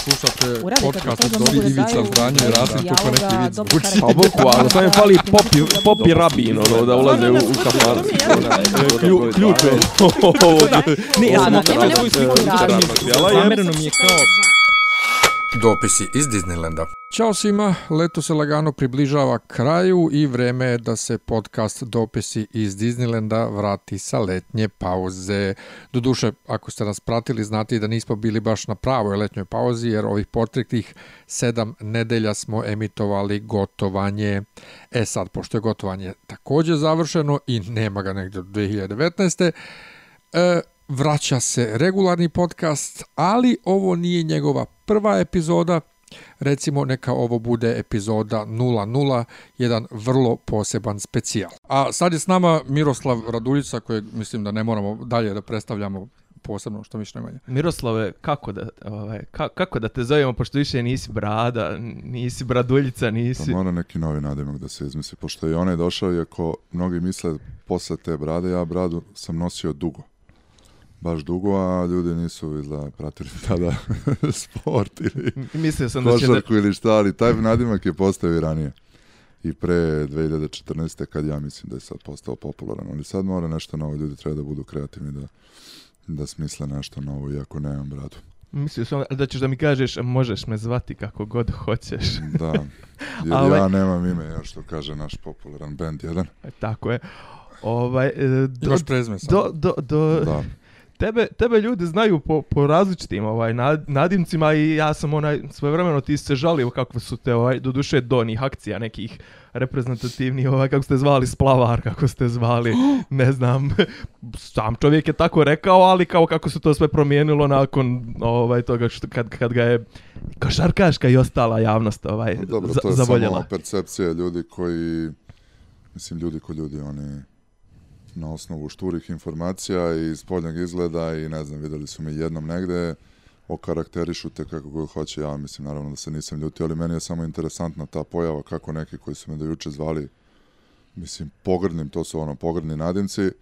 Slušate Uradite podcast od da Ivica Zdranje i Rasim neki vic dobro zvuči. karakter. Pa bukvalno, samo je fali popi, popi rabin, ono, da ulaze u, u. Klju- Ključ je. Ne, ja sam svoju sliku je. Zamereno mi je kao Dopisi iz Disneylanda. Ćao svima, leto se lagano približava kraju i vreme je da se podcast Dopisi iz Disneylanda vrati sa letnje pauze. Doduše, ako ste nas pratili, znate da nismo bili baš na pravoj letnjoj pauzi, jer ovih potreklih sedam nedelja smo emitovali gotovanje. E sad, pošto je gotovanje također završeno i nema ga negdje od 2019. E, vraća se regularni podcast, ali ovo nije njegova prva epizoda, recimo neka ovo bude epizoda 00, jedan vrlo poseban specijal. A sad je s nama Miroslav Raduljica, kojeg mislim da ne moramo dalje da predstavljamo posebno, što miš nemanje. Miroslave, kako da, ovaj, ka, kako da te zovemo, pošto više nisi brada, nisi braduljica, nisi... Pa mora neki novi nadimak da se izmisli, pošto je onaj došao, iako mnogi misle posle te brade, ja bradu sam nosio dugo. Baš dugo, a ljudi nisu izgleda pratili tada sport ili Mislio sam da će da... ili šta, ali taj nadimak je postao i ranije. I pre 2014. kad ja mislim da je sad postao popularan. Ali sad mora nešto novo, ljudi treba da budu kreativni da, da smisle nešto novo, iako nemam bradu. Mislio sam da ćeš da mi kažeš, možeš me zvati kako god hoćeš. Da, jer ovaj- ja nemam ime, ja što kaže naš popularan band jedan. Tako je. Ovaj, e, do, Imaš prezme sad. do, do, do, Da, tebe, tebe ljudi znaju po, po različitim ovaj, nad, nadimcima i ja sam onaj, svojevremeno ti se žalio kako su te, ovaj, do duše do onih akcija nekih reprezentativnih, ovaj, kako ste zvali splavar, kako ste zvali, ne znam, sam čovjek je tako rekao, ali kao kako se to sve promijenilo nakon ovaj, toga što, kad, kad ga je košarkaška i ostala javnost ovaj, Dobro, to je zavoljela. samo percepcija ljudi koji, mislim, ljudi ko ljudi, oni na osnovu šturih informacija i spoljnog izgleda i ne znam, videli su me jednom negde, okarakterišu te kako god hoće, ja mislim naravno da se nisam ljutio, ali meni je samo interesantna ta pojava kako neki koji su me do juče zvali, mislim, pogrdnim, to su ono pogrdni nadimci, e,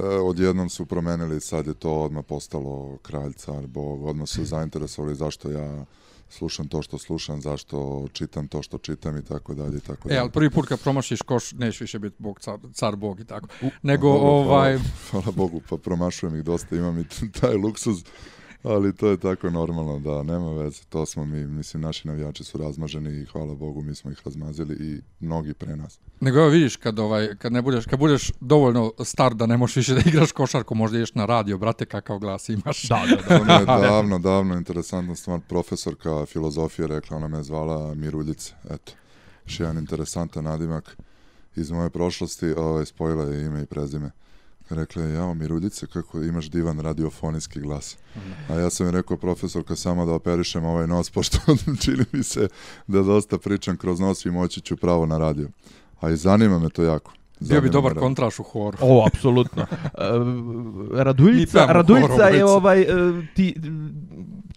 odjednom su promenili, sad je to odmah postalo kralj, car, bog, odmah su zainteresovali zašto ja slušam to što slušam, zašto čitam to što čitam i tako dalje i tako E, dalje. ali prvi put kad promašiš koš, neće više biti bog, car, car bog i tako. Nego, Dobro, ovaj, Hvala, hvala Bogu, pa promašujem ih dosta, imam i taj luksuz, ali to je tako normalno, da, nema veze, to smo mi, mislim, naši navijači su razmaženi i hvala Bogu, mi smo ih razmazili i mnogi pre nas. Nego evo vidiš kad ovaj kad ne budeš kad budeš dovoljno star da ne možeš više da igraš košarku, možda ideš na radio, brate, kakav glas imaš. Da, da, da. Je davno, davno interesantna stvar, profesorka filozofije rekla, ona me zvala Miruljice, eto, još jedan interesantan nadimak iz moje prošlosti, ovaj, spojila je ime i prezime. Rekla je, jao Miruljice, kako imaš divan radiofonijski glas. A ja sam joj rekao, profesorka, samo da operišem ovaj nos, pošto čini mi se da dosta pričam kroz nos i moći ću pravo na radio. A i zanima me to jako. Bio bi dobar radio. kontraš u horu. O, apsolutno. E, Raduljica, pevamo Raduljica je ovaj, e, ti,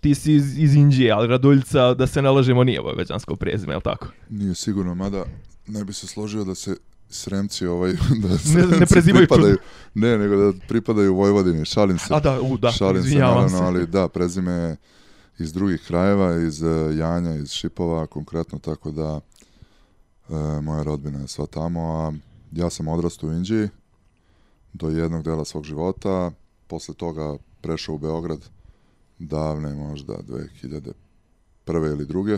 ti si iz, iz Indije, ali Raduljica, da se ne lažemo, nije vojvođansko prezime, je li tako? Nije sigurno, mada ne bi se složio da se Sremci ovaj da ne Sremci prezivaju pripadaju, ne, nego da pripadaju Vojvodini, šalim se. A da, u, da, šalim se naravno, se. ali da, prezime iz drugih krajeva, iz uh, Janja, iz Šipova konkretno, tako da e, moja rodbina je sva tamo, a ja sam odrastao u Indiji do jednog dela svog života, posle toga prešao u Beograd davne možda 2001. ili druge.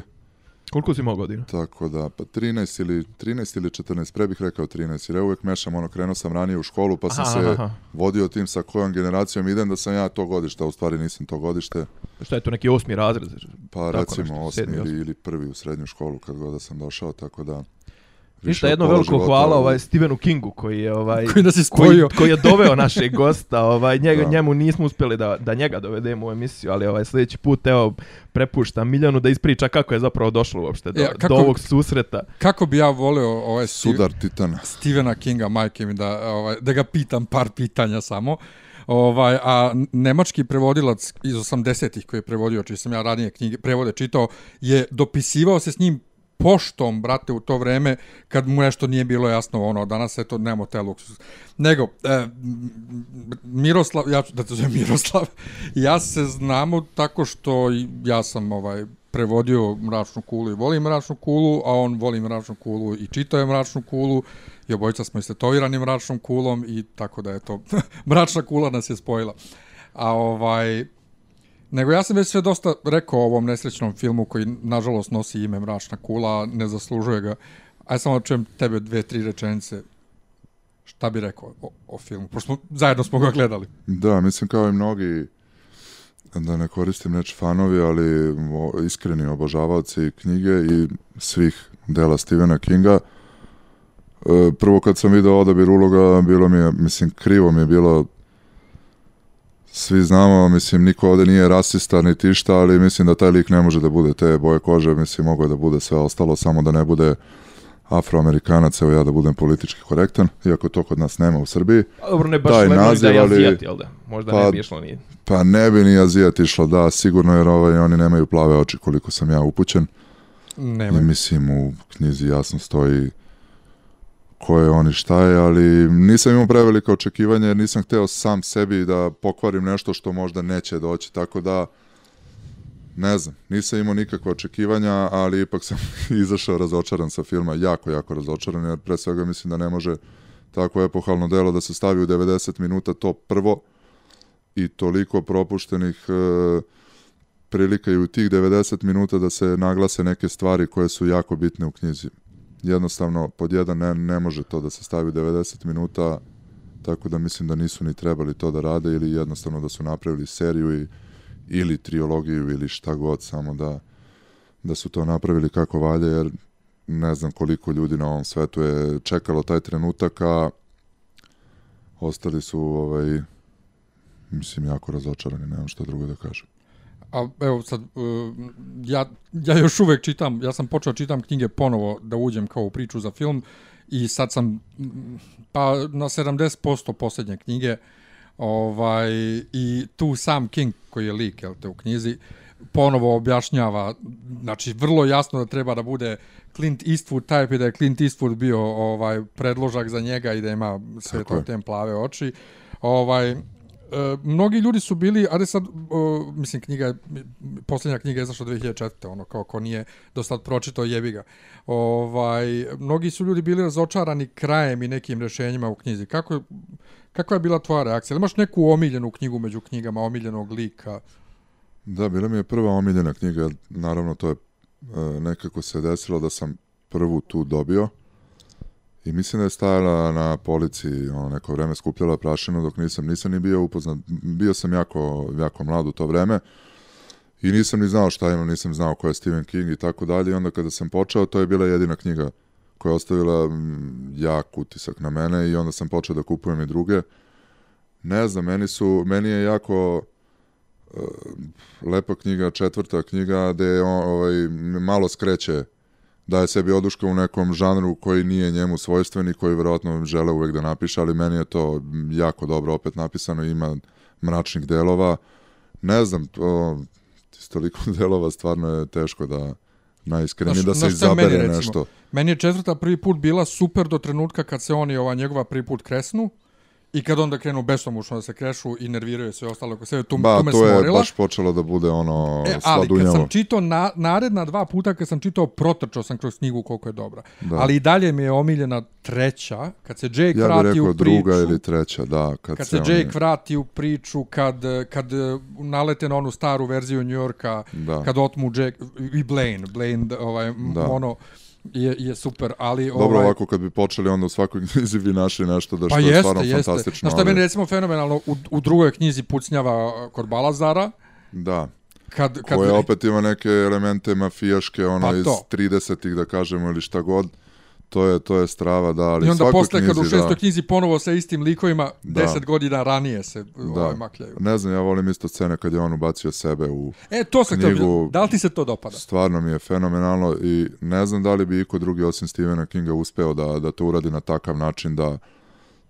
Koliko si imao godina? Tako da, pa 13 ili, 13 ili 14, pre bih rekao 13, jer ja uvek mešam, ono, krenuo sam ranije u školu, pa sam Aha, se aha. vodio tim sa kojom generacijom idem da sam ja to godište, a u stvari nisam to godište, Šta je to, neki osmi razred? pa Tako recimo nešto, osmi sedmi, ili, ili prvi u srednju školu kad god da sam došao, tako da... Ništa, jedno veliko života hvala ovaj Stevenu Kingu koji je ovaj Koji nas je koji, koji je doveo našeg gosta, ovaj njega Da. njemu nismo uspjeli da da njega dovedemo u emisiju, ali ovaj sljedeći put evo prepuštam Miljanu da ispriča kako je zapravo došlo uopšte do, E, kako- do ovog susreta. Kako bi ja voleo ovaj Steve- Sudar Titana. Stevena Kinga, majke mi, da, ovaj, da ga pitam par pitanja samo. Ovaj, a nemački prevodilac iz 80-ih koji je prevodio, čiji sam ja ranije knjige prevode čitao, je dopisivao se s njim poštom, brate, u to vreme, kad mu nešto nije bilo jasno, ono, danas eto, nemamo te luksus. Nego, e, Miroslav, ja ću da te zovem Miroslav, ja se znamo tako što ja sam ovaj prevodio mračnu kulu i volim mračnu kulu, a on voli mračnu kulu i čitao je mračnu kulu i obojica smo istetovirani mračnom kulom i tako da je to, mračna kula nas je spojila. A ovaj, nego ja sam već sve dosta rekao o ovom nesrećnom filmu koji nažalost nosi ime Mračna kula, ne zaslužuje ga. Aj samo čujem tebe dve, tri rečenice. Šta bi rekao o, o filmu? Pošto smo, zajedno smo ga gledali. Da, mislim kao i mnogi da ne koristim reč fanovi, ali iskreni obožavaoci knjige i svih dela Stephena Kinga. E, prvo kad sam video odabir uloga, bilo mi je, mislim, krivo mi je bilo svi znamo, mislim, niko ovde nije rasista ni tišta, ali mislim da taj lik ne može da bude te boje kože, mislim, mogo je da bude sve ostalo, samo da ne bude afroamerikanac, evo ja da budem politički korektan, iako to kod nas nema u Srbiji. A dobro, ne baš taj naziv, da je azijat, jel da? Možda pa, ne bi išlo ni... Pa ne bi ni azijat išlo, da, sigurno, jer ovaj, oni nemaju plave oči koliko sam ja upućen. Nema. I mislim, u knjizi jasno stoji ko je on i šta je, ali nisam imao prevelika očekivanja jer nisam hteo sam sebi da pokvarim nešto što možda neće doći, tako da ne znam, nisam imao nikakve očekivanja, ali ipak sam izašao razočaran sa filma, jako, jako razočaran, jer pre svega mislim da ne može tako epohalno delo da se stavi u 90 minuta to prvo i toliko propuštenih e, prilika i u tih 90 minuta da se naglase neke stvari koje su jako bitne u knjizi jednostavno pod jedan ne, ne može to da se stavi 90 minuta tako da mislim da nisu ni trebali to da rade ili jednostavno da su napravili seriju i, ili triologiju ili šta god samo da da su to napravili kako valje jer ne znam koliko ljudi na ovom svetu je čekalo taj trenutak a ostali su ovaj mislim jako razočarani nemam što drugo da kažem a evo sad, uh, ja, ja još uvek čitam, ja sam počeo čitam knjige ponovo da uđem kao u priču za film i sad sam pa na 70% posljednje knjige ovaj, i tu sam King koji je lik jel te, u knjizi ponovo objašnjava, znači vrlo jasno da treba da bude Clint Eastwood type i da je Clint Eastwood bio ovaj predložak za njega i da ima sve to te plave oči. Ovaj, E, mnogi ljudi su bili, ali sad, uh, mislim, knjiga, je, posljednja knjiga je zašla 2004. Ono, kao ko nije do sad pročitao, jebi ga. Ovaj, mnogi su ljudi bili razočarani krajem i nekim rešenjima u knjizi. Kako, kakva je bila tvoja reakcija? Imaš neku omiljenu knjigu među knjigama, omiljenog lika? Da, bila mi je prva omiljena knjiga, naravno to je uh, nekako se desilo da sam prvu tu dobio. I mislim da je stajala na polici ono, neko vreme skupljala prašinu dok nisam, nisam ni bio upoznat. Bio sam jako, jako mlad u to vreme i nisam ni znao šta imam, nisam znao ko je Stephen King i tako dalje. I onda kada sam počeo, to je bila jedina knjiga koja je ostavila mm, jak utisak na mene i onda sam počeo da kupujem i druge. Ne znam, meni, su, meni je jako uh, lepa knjiga, četvrta knjiga, gde on, ovaj, malo skreće daje sebi oduška u nekom žanru koji nije njemu svojstven i koji vjerojatno žele uvek da napiše, ali meni je to jako dobro opet napisano, ima mračnih delova. Ne znam, to, toliko delova stvarno je teško da najiskrenije da se izabere meni, nešto. Meni je četvrta prvi put bila super do trenutka kad se oni ova njegova prvi put kresnu, I kad onda krenu besomučno da se krešu i nerviraju sve ostalo oko sebe, tu, ba, tu me to smorila. je baš počelo da bude ono e, Ali kad sam čitao na, naredna dva puta, kad sam čitao, protrčao sam kroz knjigu koliko je dobra. Da. Ali i dalje mi je omiljena treća, kad se Jake ja vrati u priču. druga ili treća, da. Kad, kad se, se Jake vrati u priču, kad, kad nalete na onu staru verziju New Yorka, da. kad otmu Jake, i Blaine, Blaine, ovaj, da. ono, je, je super, ali... Dobro, ovaj... ovako kad bi počeli onda u svakoj knjizi bi našli nešto da što pa jeste, je stvarno jeste. fantastično. Znaš što je meni recimo fenomenalno, u, u drugoj knjizi Pucnjava kod Balazara, da. Kad, kad... Koje opet ima neke elemente mafijaške, ono pa iz 30-ih da kažemo ili šta god to je to je strava da ali I onda posle knjizi, kad u šestoj knjizi ponovo sa istim likovima da. 10 godina ranije se da. ovaj makljaju. Ne znam, ja volim isto scene kad je on ubacio sebe u E, to se knjigu. Da li ti se to dopada? Stvarno mi je fenomenalno i ne znam da li bi iko drugi osim Stephena Kinga uspeo da da to uradi na takav način da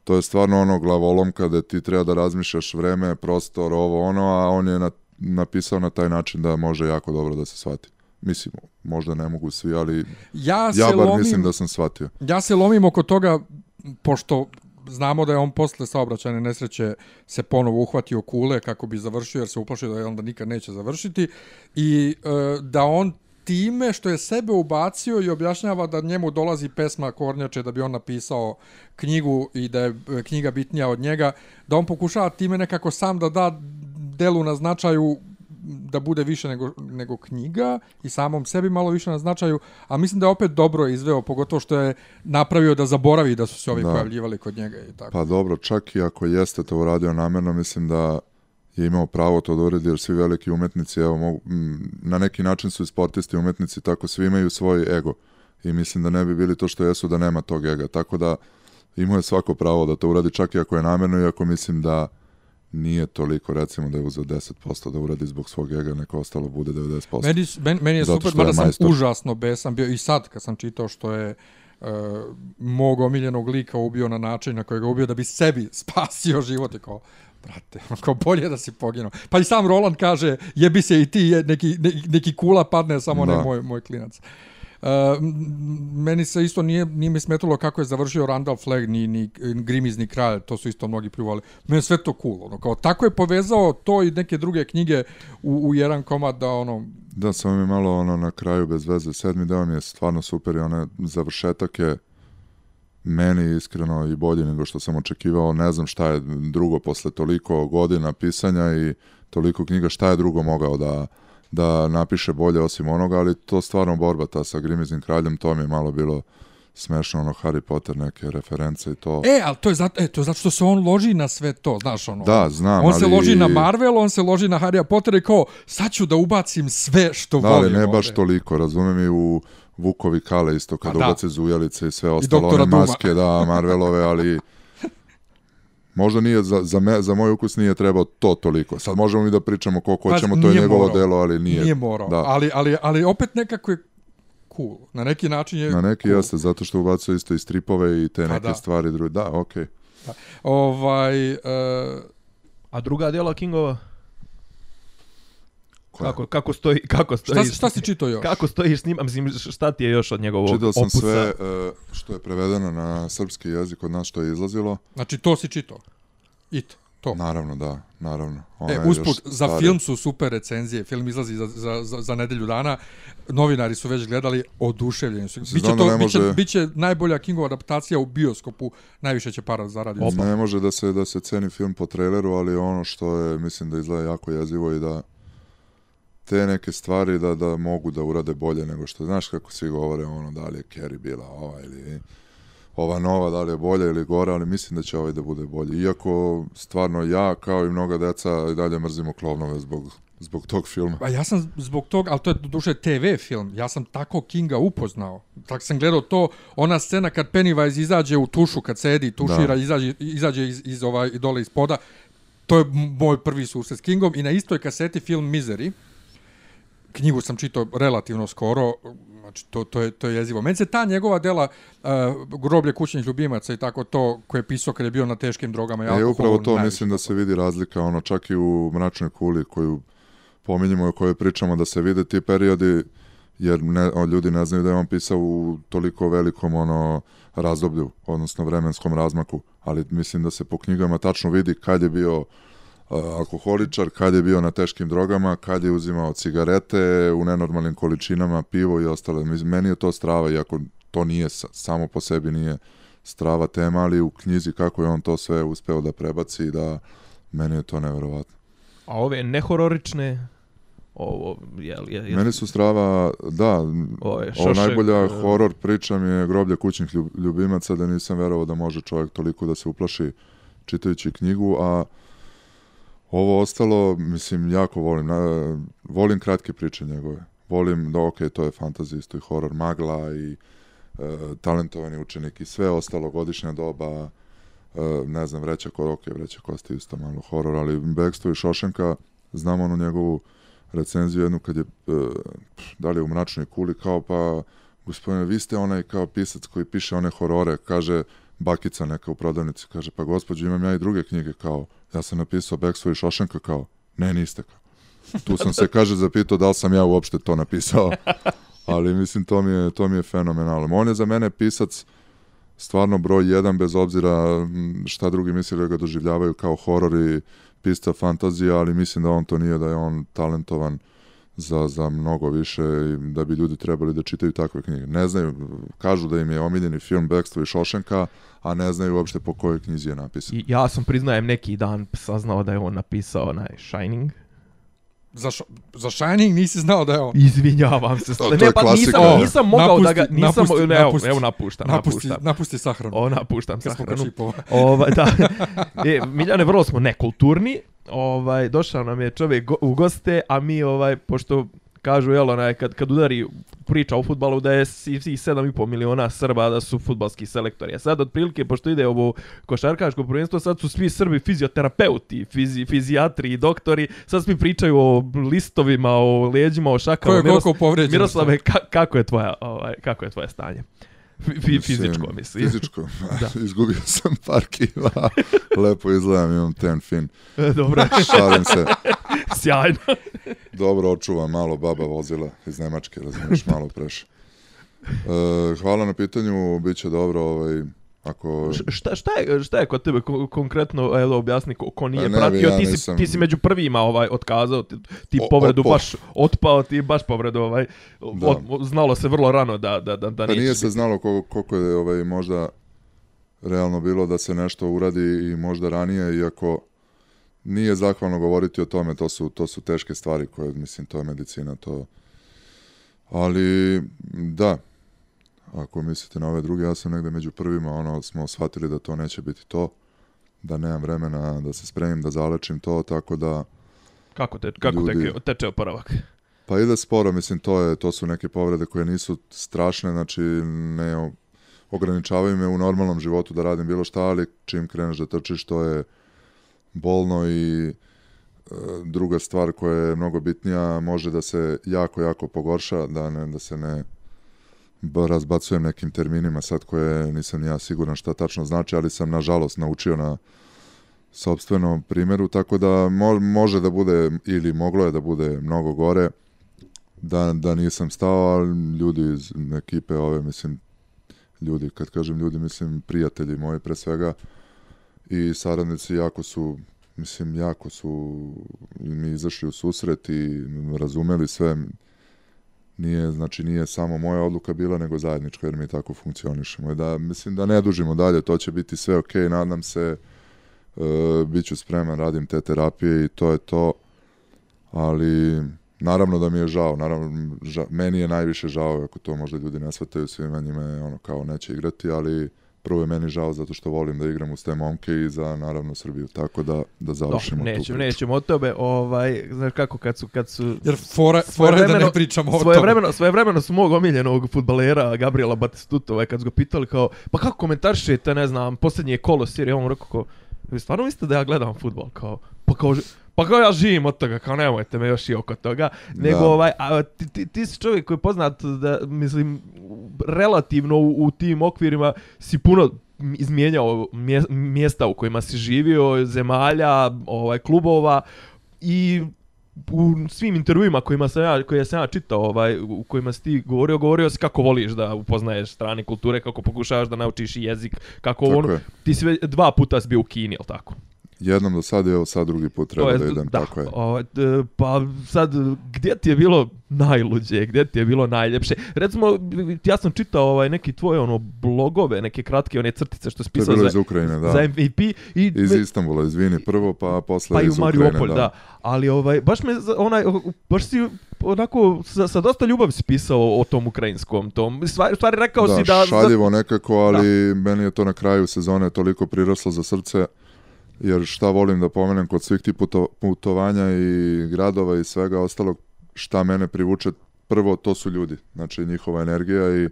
to je stvarno ono glavolom kada ti treba da razmišljaš vreme, prostor, ovo ono, a on je na, napisao na taj način da može jako dobro da se shvati. Mislim, možda ne mogu svi, ali Ja se ja bar lomim, mislim da sam shvatio. ja se lomim oko toga, pošto znamo da je on posle saobraćajne nesreće se ponovo uhvatio kule kako bi završio, jer se uplašio da je onda nikad neće završiti, i e, da on time što je sebe ubacio i objašnjava da njemu dolazi pesma Kornjače da bi on napisao knjigu i da je e, knjiga bitnija od njega, da on pokušava time nekako sam da da delu na značaju da bude više nego, nego knjiga i samom sebi malo više na značaju, a mislim da je opet dobro izveo, pogotovo što je napravio da zaboravi da su se ovi Da. pojavljivali kod njega i tako. Pa dobro, čak i ako jeste to uradio namjerno, mislim da je imao pravo to da uredi, jer svi veliki umetnici, evo, mogu, na neki način su i sportisti umetnici, tako svi imaju svoj ego. I mislim da ne bi bili to što jesu da nema tog ega. Tako da imao je svako pravo da to uradi, čak i ako je namjerno, iako mislim da nije toliko, recimo da je uzeo 10% da uradi zbog svog ega, neko ostalo bude 90%. Meni, meni, meni je Zato super, mada sam majstor. užasno besan bio i sad kad sam čitao što je uh, mog omiljenog lika ubio na način na koji ga ubio da bi sebi spasio život i kao brate, kao bolje da si poginuo. Pa i sam Roland kaže, jebi se i ti, neki, neki, neki kula padne, samo ne Da. moj, moj klinac. Uh, Uh, meni se isto nije, nije mi smetalo kako je završio Randall Flagg ni, ni Grimizni kralj, to su isto mnogi pljuvali. Meni je sve to cool, ono, kao tako je povezao to i neke druge knjige u, u jedan komad da ono, Da, samo mi malo ono na kraju bez veze. Sedmi deo mi je stvarno super i onaj završetak je meni iskreno i bolji nego što sam očekivao. Ne znam šta je drugo posle toliko godina pisanja i toliko knjiga, šta je drugo mogao da, da napiše bolje osim onoga, ali to stvarno borba ta sa Grimiznim kraljem, to mi je malo bilo smešno, ono Harry Potter neke reference i to. E, ali to je zato, e, to je zato što se on loži na sve to, znaš ono. Da, znam, On se ali- loži na Marvel, on se loži na Harry Potter i kao, sad ću da ubacim sve što Da, ali volim ne baš ovde. toliko, razumem i u Vukovi Kale isto kada da. ubace zujelice i sve ostalo, one Duma. maske, da, Marvelove, ali možda nije, za, za, me, za moj ukus nije trebao to toliko. Sad možemo mi da pričamo koliko Pa, hoćemo, to je njegovo morao. delo, ali nije. Nije morao, Da. ali, ali, ali opet nekako je cool. Na neki način je Na neki cool. jeste, zato što ubacuje isto i stripove i te Pa neke da. stvari druge. Da, okej. Ovaj, uh, A druga djela Kingova? Koja? Kako, kako stoji, kako šta, stoji, si- šta si čitao još? kako stojiš s njim, mislim, šta ti je još od njegovog Čitao sam opusa? sve e, što je prevedeno na srpski jezik od nas što je izlazilo. Znači, to si čitao? It, to. Naravno, da, naravno. Ona E, usput, za starija. film su super recenzije, film izlazi za, za, za, za nedelju dana, novinari su već gledali, oduševljeni su. Biće, Znam to, ne biće, može- biće najbolja Kingova adaptacija u bioskopu, najviše će para zaraditi. Ne može da se da se ceni film po traileru, ali ono što je mislim da izgleda jako jezivo i da te neke stvari da da mogu da urade bolje nego što znaš kako svi govore ono da li je Carrie bila ova ili ova nova da li je bolja ili gora, ali mislim da će ovaj da bude bolji. Iako stvarno ja kao i mnoga deca i dalje mrzimo klovnove zbog zbog tog filma. A ja sam zbog toga, ali to je duše TV film, ja sam tako Kinga upoznao. Tako sam gledao to, ona scena kad Pennywise izađe u tušu, kad sedi, tušira, Da. izađe, izađe iz, iz ovaj, dole iz poda, to je moj prvi susret s Kingom i na istoj kaseti film Misery, knjigu sam čitao relativno skoro, znači to, to, je, to je jezivo. Meni se ta njegova dela, uh, groblje kućnih ljubimaca i tako to, koje je pisao kad je bio na teškim drogama i E, upravo to mislim da se vidi razlika, ono čak i u mračnoj kuli koju pominjemo i o kojoj pričamo da se vide ti periodi jer ne, o, ljudi ne znaju da je on pisao u toliko velikom ono razdoblju, odnosno vremenskom razmaku, ali mislim da se po knjigama tačno vidi kad je bio alkoholičar, kad je bio na teškim drogama, kad je uzimao cigarete u nenormalnim količinama, pivo i ostale. Mislim, Meni je to strava, iako to nije sa- samo po sebi nije strava tema, ali u knjizi kako je on to sve uspeo da prebaci i da meni je to neverovatno. A ove nehororične, ovo, jel, jel, jel, Meni su strava, da, Ovo je ovo Šošek, najbolja e. horor priča mi je groblje kućnih ljub- ljubimaca, da nisam verovao da može čovjek toliko da se uplaši čitajući knjigu, a ovo ostalo, mislim, jako volim. Na, volim kratke priče njegove. Volim da, ok, to je fantazija, isto i horor, magla i e, talentovani učenik i sve ostalo, godišnja doba, e, ne znam, vreća, ko, ok, vreća kosti isto malo horor, ali Bekstvo i Šošenka, znam onu njegovu recenziju jednu kad je, e, da li je u mračnoj kuli, kao pa, gospodine, vi ste onaj kao pisac koji piše one horore, kaže bakica neka u prodavnici, kaže, pa gospođo, imam ja i druge knjige, kao, ja sam napisao Bekstvo i Šošenka, kao, ne, niste, kao. tu sam se, kaže, zapitao da li sam ja uopšte to napisao. Ali mislim, to mi je, to mi je fenomenalno. On je za mene pisac stvarno broj jedan, bez obzira šta drugi misle da ga doživljavaju kao horor i pista fantazija, ali mislim da on to nije, da je on talentovan za, za mnogo više i da bi ljudi trebali da čitaju takve knjige. Ne znaju, kažu da im je omiljeni film Bekstvo i Šošenka, a ne znaju uopšte po kojoj knjizi je napisan. I ja sam, priznajem, neki dan saznao da je on napisao onaj Shining. Za, š, za Shining nisi znao da je on. Izvinjavam se. To- to ne, je pa klasika. nisam, O, nisam mogao da ga... napusti- Nisam, napusti- ne, napusti. evo napuštam, Napusti, napuštam. napusti sahranu. O, napuštam Kad smo sahranu. kašipova. Ovaj da. E, Miljane, vrlo smo nekulturni. Ovaj došao nam je čovjek go, u goste, a mi ovaj pošto kažu jel onaj kad kad udari priča o fudbalu da je svih 7,5 miliona Srba da su fudbalski selektori. A sad otprilike pošto ide ovo košarkaško prvenstvo, sad su svi Srbi fizioterapeuti, fizi, fizijatri i doktori. Sad svi pričaju o listovima, o leđima, o Ko šakama. je koliko povređen? Miroslave, ka, kako je tvoja ovaj kako je tvoje stanje? Fi, fizičko, mislim. Fizičko. Da. Izgubio sam par kila. Lepo izgledam, imam ten fin. Dobro, Šalim se. sjajno. Dobro očuvam, malo baba vozila iz Nemačke, razumiješ, malo preše. E, hvala na pitanju, bit će dobro, ovaj, ako... Šta, šta, je, šta je kod tebe ko- konkretno, evo objasni ko, ko nije Pa ne pratio, ja ti, si, nisam- ti si među prvima ovaj otkazao, ti, ti O- povredu otpao. baš otpao, ti baš povredu ovaj, Da. od, znalo se vrlo rano da, da, da, da Pa nije se znalo koliko, koliko je ovaj, možda realno bilo da se nešto uradi i možda ranije, iako nije zahvalno govoriti o tome, to su, to su teške stvari koje, mislim, to je medicina, to... Ali, da, ako mislite na ove druge, ja sam negde među prvima, ono, smo shvatili da to neće biti to, da nemam vremena da se spremim, da zalečim to, tako da... Kako, te, kako Ljudi- teče, teče oporavak? Pa ide sporo, mislim, to, je, to su neke povrede koje nisu strašne, znači ne ograničavaju me u normalnom životu da radim bilo šta, ali čim kreneš da trčiš, to je bolno i e, druga stvar koja je mnogo bitnija, može da se jako, jako pogorša, da, ne, da se ne b- razbacujem nekim terminima sad koje nisam ja siguran šta tačno znači, ali sam nažalost naučio na sobstvenom primjeru, tako da mo, može da bude ili moglo je da bude mnogo gore da, da nisam stao, ali ljudi iz ekipe ove, mislim, ljudi, kad kažem ljudi, mislim prijatelji moji pre svega i saradnici jako su, mislim, jako su mi izašli u susret i razumeli sve. Nije, znači nije samo moja odluka bila, nego zajednička, jer mi tako funkcionišemo. I da, mislim da ne dužimo dalje, to će biti sve ok, nadam se, e, bit ću spreman, radim te terapije i to je to, ali naravno da mi je žao, naravno, ža, meni je najviše žao, ako to možda ljudi ne shvataju, svima njima je ono kao neće igrati, ali prvo je meni žao zato što volim da igram uz te momke i za naravno Srbiju, tako da, da završimo tu nećemo, priču. nećemo od tebe, ovaj, znaš kako, kad su, kad su Jer fora, fora je da ne pričamo o svoje tome. vremeno, svoje vremeno su mog omiljenog futbalera Gabriela Batistutova, ovaj, kad su ga pitali kao, pa kako komentarišete, ne znam, posljednje kolo Sirije, on rekao kao, vi stvarno mislite da ja gledam futbol, kao, pa kao, pa kao ja živim od toga, kao nemojte me još i oko toga, nego Da. ovaj, a, ti, ti, ti si čovjek koji je poznat da, mislim, relativno u, u tim okvirima si puno izmijenjao mje- mjesta u kojima si živio, zemalja, ovaj klubova i u svim intervjuima kojima sam ja, koje sam ja čitao, ovaj, u kojima si ti govorio, govorio si kako voliš da upoznaješ strane kulture, kako pokušavaš da naučiš jezik, kako Tako ono, je. ti si dva puta si bio u Kini, jel tako? Jednom do sad, evo sad drugi put treba je- da idem, tako je. Ovaj, d- pa sad, gdje ti je bilo najluđe, gdje ti je bilo najljepše? Recimo, ja sam čitao ovaj, neki tvoje ono blogove, neke kratke one crtice što si pisao za, iz Ukrajine, da. za MVP i Iz Istanbula, izvini, prvo, pa posle pa i u iz Ukrajine, Mariupol, da. Ali ovaj baš me onaj baš si onako sa, sa dosta ljubavi si pisao o tom ukrajinskom tom. Stvari, stvari rekao da, si da šaljivo nekako, ali meni je to na kraju sezone toliko priraslo za srce, jer šta volim da pomenem kod svih tih puto, putovanja i gradova i svega ostalog, šta mene privuče, prvo to su ljudi, znači njihova energija i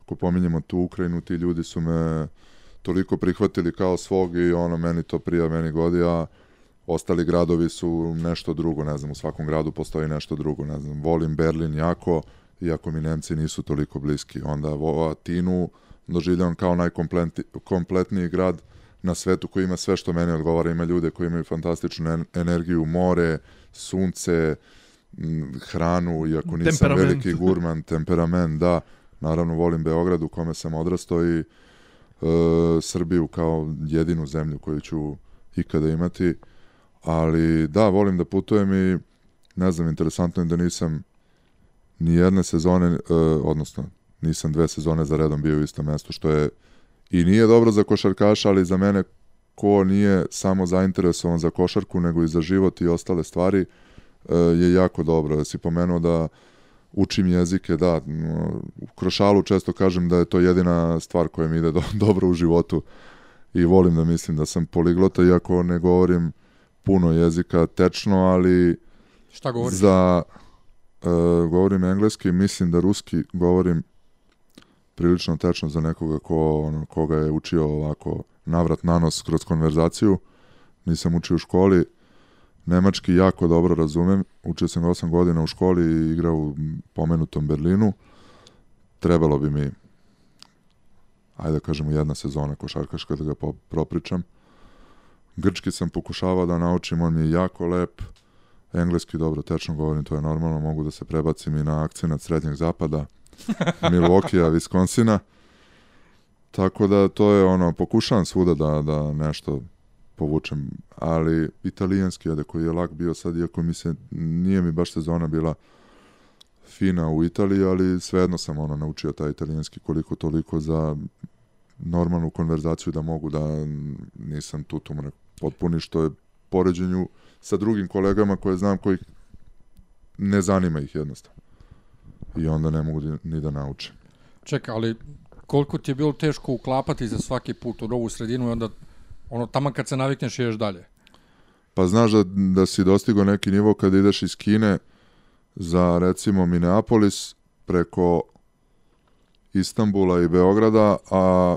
ako pominjemo tu Ukrajinu, ti ljudi su me toliko prihvatili kao svog i ono, meni to prija, meni godi, a ostali gradovi su nešto drugo, ne znam, u svakom gradu postoji nešto drugo, ne znam, volim Berlin jako, iako mi Nemci nisu toliko bliski, onda Atinu doživljavam kao najkompletniji grad, na svetu koji ima sve što meni odgovara. Ima ljude koji imaju fantastičnu en- energiju, more, sunce, hranu, iako nisam veliki gurman, temperament, da. Naravno, volim Beograd u kome sam odrastao i e, Srbiju kao jedinu zemlju koju ću ikada imati. Ali da, volim da putujem i ne znam, interesantno je da nisam ni jedne sezone, e, odnosno nisam dve sezone za redom bio u istom mestu, što je i nije dobro za košarkaša, ali za mene ko nije samo zainteresovan za košarku, nego i za život i ostale stvari, e, je jako dobro. Da si pomenuo da učim jezike, da, u Krošalu često kažem da je to jedina stvar koja mi ide do, dobro u životu i volim da mislim da sam poliglota, iako ne govorim puno jezika tečno, ali Šta govoriš? za e, govorim engleski, mislim da ruski govorim prilično tečno za nekoga ko, ono, koga je učio ovako navrat nanos kroz konverzaciju. Nisam učio u školi. Nemački jako dobro razumem. Učio sam 8 godina u školi i igrao u pomenutom Berlinu. Trebalo bi mi ajde da kažemo jedna sezona košarkaška da ga propričam. Grčki sam pokušavao da naučim, on mi je jako lep. Engleski dobro, tečno govorim, to je normalno, mogu da se prebacim i na akcenat srednjeg zapada, Milwaukee-a, Wisconsina. Tako da to je ono, pokušavam svuda da, da nešto povučem, ali italijanski, ajde, koji je lak bio sad, iako mi se, nije mi baš sezona bila fina u Italiji, ali svejedno sam ono naučio taj italijanski koliko toliko za normalnu konverzaciju da mogu da nisam tu tumre potpuni, što je poređenju sa drugim kolegama koje znam koji ne zanima ih jednostavno. I onda ne mogu ni- da nauče. Čekaj, ali koliko ti je bilo teško uklapati za svaki put u novu sredinu i onda ono tamo kad se navikneš ideš dalje. Pa znaš da, da si dostigao neki nivo kad ideš iz Kine za recimo Minneapolis preko Istanbula i Beograda, a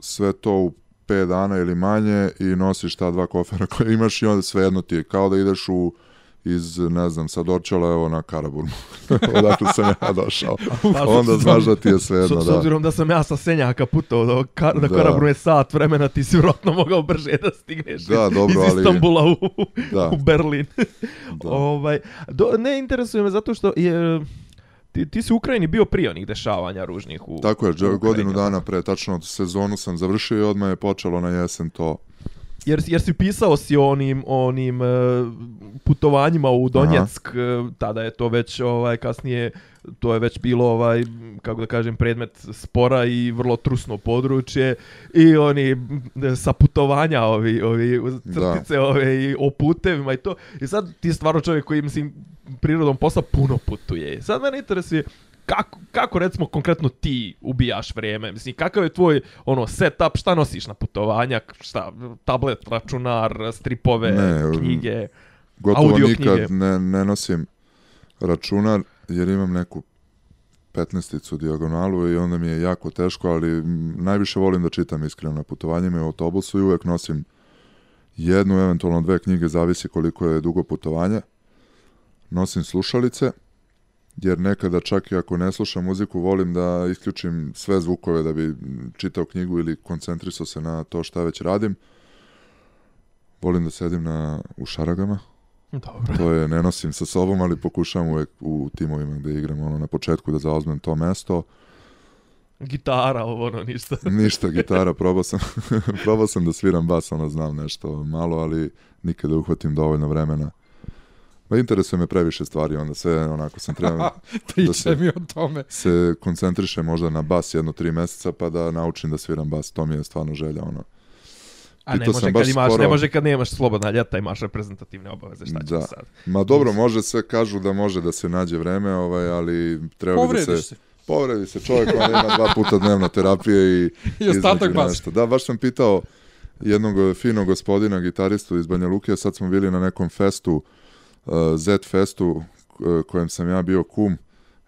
sve to u 5 dana ili manje i nosiš ta dva kofera koje imaš i onda svejedno ti je kao da ideš u iz, ne znam, sa Dorčala, evo na Karaburmu. Odakle sam ja došao. onda znaš da ti je svejedno, S, s da. obzirom da sam ja sa Senjaka putao do, ka, da. Da. Karaburme sat vremena, ti si vjerojatno mogao brže da stigneš Da, dobro, iz ali- Istanbula u, Da. u Berlin. Da. ovaj, do, ne interesuje me zato što je, ti, ti si u Ukrajini bio prije onih dešavanja ružnih u Tako je, u godinu Ukrajini. dana pre, tačno sezonu sam završio i odmah je počelo na jesen to. Jer, jer si pisao si o onim, onim e, putovanjima u Donjeck, e, tada je to već ovaj kasnije to je već bilo ovaj kako da kažem predmet spora i vrlo trusno područje i oni m, sa putovanja ovi ovi crtice ove i o putevima i to. I sad ti stvarno čovjek koji mislim prirodom posla puno putuje. Sad mene interesuje kako, kako recimo konkretno ti ubijaš vrijeme? Mislim, kakav je tvoj ono setup, šta nosiš na putovanja, šta, tablet, računar, stripove, Ne, knjige? Gotovo Audio nikad knjige. ne, ne nosim računar jer imam neku 15 dijagonalu i onda mi je jako teško, ali najviše volim da čitam iskreno na putovanjima i u autobusu i uvek nosim jednu, eventualno dve knjige, zavisi koliko je dugo putovanje. Nosim slušalice, jer nekada čak i ako ne slušam muziku, volim da isključim sve zvukove da bi čitao knjigu ili koncentrisao se na to šta već radim. Volim da sedim na, u šaragama, Dobro. to je ne nosim sa sobom, ali pokušavam uvek u timovima gde igram ono, na početku da zauzmem to mesto. Gitara, ovo ono, ništa. Ništa, gitara, probao sam, probao sam da sviram bas, ono znam nešto malo, ali nikada uhvatim dovoljno vremena. Ma interesuje me previše stvari, onda sve onako sam trebao Pričaj se- mi o tome. se koncentrišem možda na bas jedno tri meseca pa da naučim da sviram bas, to mi je stvarno želja, ono. A ne može kad imaš, skoro- ne može kad nemaš slobodna ljeta, imaš reprezentativne obaveze, šta ćeš Da. sad? Ma dobro, može sve, kažu da može da se nađe vreme, ovaj, ali treba bi da Povrediš se... se. Povredi se čovjek, on ima dva puta dnevno terapije i... I ostatak bas. nešto. Da, baš sam pitao jednog finog gospodina, gitaristu iz Banja Luke, sad smo bili na nekom festu, uh, Z festu, eh, kojem sam ja bio kum,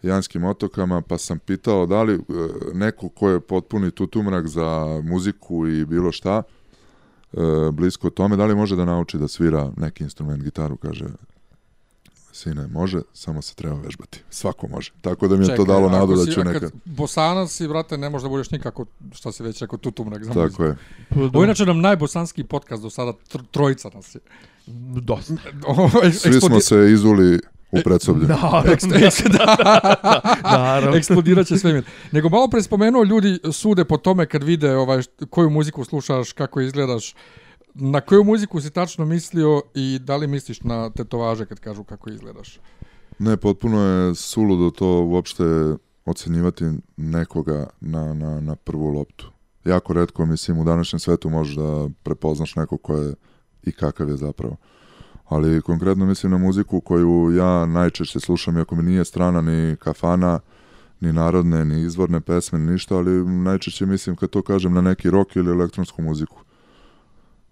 Janskim otokama, pa sam pitao da li eh, neko ko je potpuni tutumrak za muziku i bilo šta, eh, blisko tome, da li može da nauči da svira neki instrument, gitaru, kaže sine, može, samo se treba vežbati. Svako može. Tako da mi je Čekaj, to dalo nadu da ću a kad neka... Bosanac si, brate, ne može da budeš nikako, šta se već rekao, tutumrak za Tako muziku. je. Ovo je inače nam najbosanski podcast do sada, tr trojica nas je. Dosta. Ovo, Svi smo se izuli u predsoblju. Naravno, naravno. eksplodirat će svemir. Nego malo pre spomenuo, ljudi sude po tome kad vide ovaj, koju muziku slušaš, kako izgledaš, na koju muziku si tačno mislio i da li misliš na tetovaže kad kažu kako izgledaš? Ne, potpuno je suludo to uopšte ocenjivati nekoga na, na, na prvu loptu. Jako redko, mislim, u današnjem svetu možeš da prepoznaš neko ko je i kakav je zapravo. Ali konkretno mislim na muziku koju ja najčešće slušam, iako mi nije strana ni kafana, ni narodne, ni izvorne pesme, ni ništa, ali najčešće mislim kad to kažem na neki rock ili elektronsku muziku.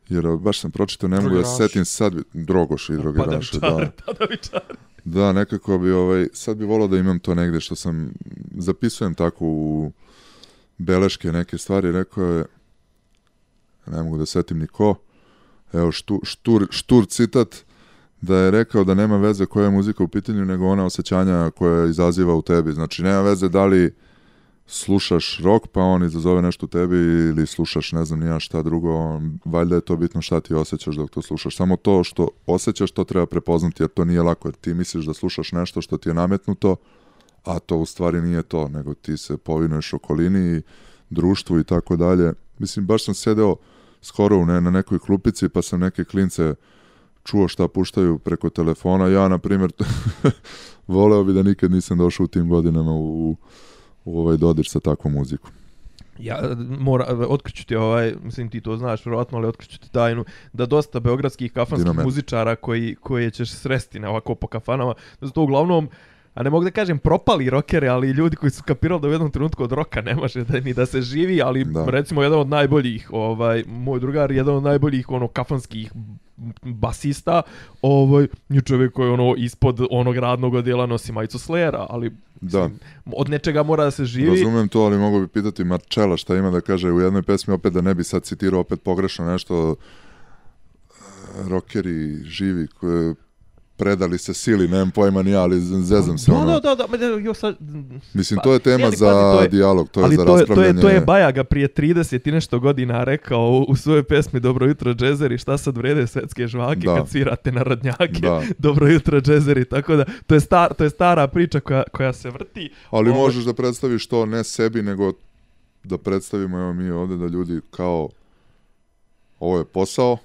Jer baš sam pročitao, ne mogu da setim sad, Drogoš i Drogeraši, da. Padavčar, padavčar. Da, nekako bi ovaj, sad bi volao da imam to negde što sam, zapisujem tako u beleške neke stvari, rekao je, ne mogu da setim ni ko, evo štu, štur, štur citat, da je rekao da nema veze koja je muzika u pitanju, nego ona osjećanja koja izaziva u tebi. Znači, nema veze da li slušaš rock, pa on izazove nešto u tebi ili slušaš ne znam nija šta drugo, valjda je to bitno šta ti osjećaš dok to slušaš. Samo to što osjećaš, to treba prepoznati, jer to nije lako, jer ti misliš da slušaš nešto što ti je nametnuto, a to u stvari nije to, nego ti se povinuješ okolini i društvu i tako dalje. Mislim, baš sam sedeo skoro ne, na nekoj klupici, pa sam neke klince čuo šta puštaju preko telefona. Ja, na primjer, voleo bi da nikad nisam došao u tim godinama u, u ovaj dodir sa takvom muzikom. Ja mora otkriću ti ovaj, mislim ti to znaš vjerovatno, ali otkriću ti tajnu da dosta beogradskih kafanskih Dinomet. muzičara koji koje ćeš sresti na ovako po kafanama, da su to uglavnom a ne mogu da kažem propali rokere, ali ljudi koji su kapirali da u jednom trenutku od roka ne može da, ni da se živi, ali Da. recimo jedan od najboljih, ovaj, moj drugar, jedan od najboljih ono kafanskih basista, ovaj, nju čovjek koji ono ispod onog radnog odjela nosi majicu Slayera, ali Da, mislim, od nečega mora da se živi. razumem to, ali mogu bi pitati Marčela šta ima da kaže u jednoj pesmi, opet da ne bi sad citirao opet pogrešno nešto rokeri živi koje predali se sili, nemam pojma ni ja, ali zezam se da, ono. da, da, da, jo sad, Mislim, Pa, to je tema ali za pazi, to je- dijalog, to je ali za to je, to je, raspravljanje. to je Bajaga prije 30 i nešto godina rekao u, u svojoj pesmi Dobro jutro džezeri, šta sad vrede svetske žvake Da. kad svirate narodnjake, Da. Dobro jutro džezeri, tako da to je, star, to je stara priča koja, koja se vrti. Ali Ovo- možeš da predstaviš to ne sebi, nego da predstavimo evo mi ovde da ljudi kao ovo je posao,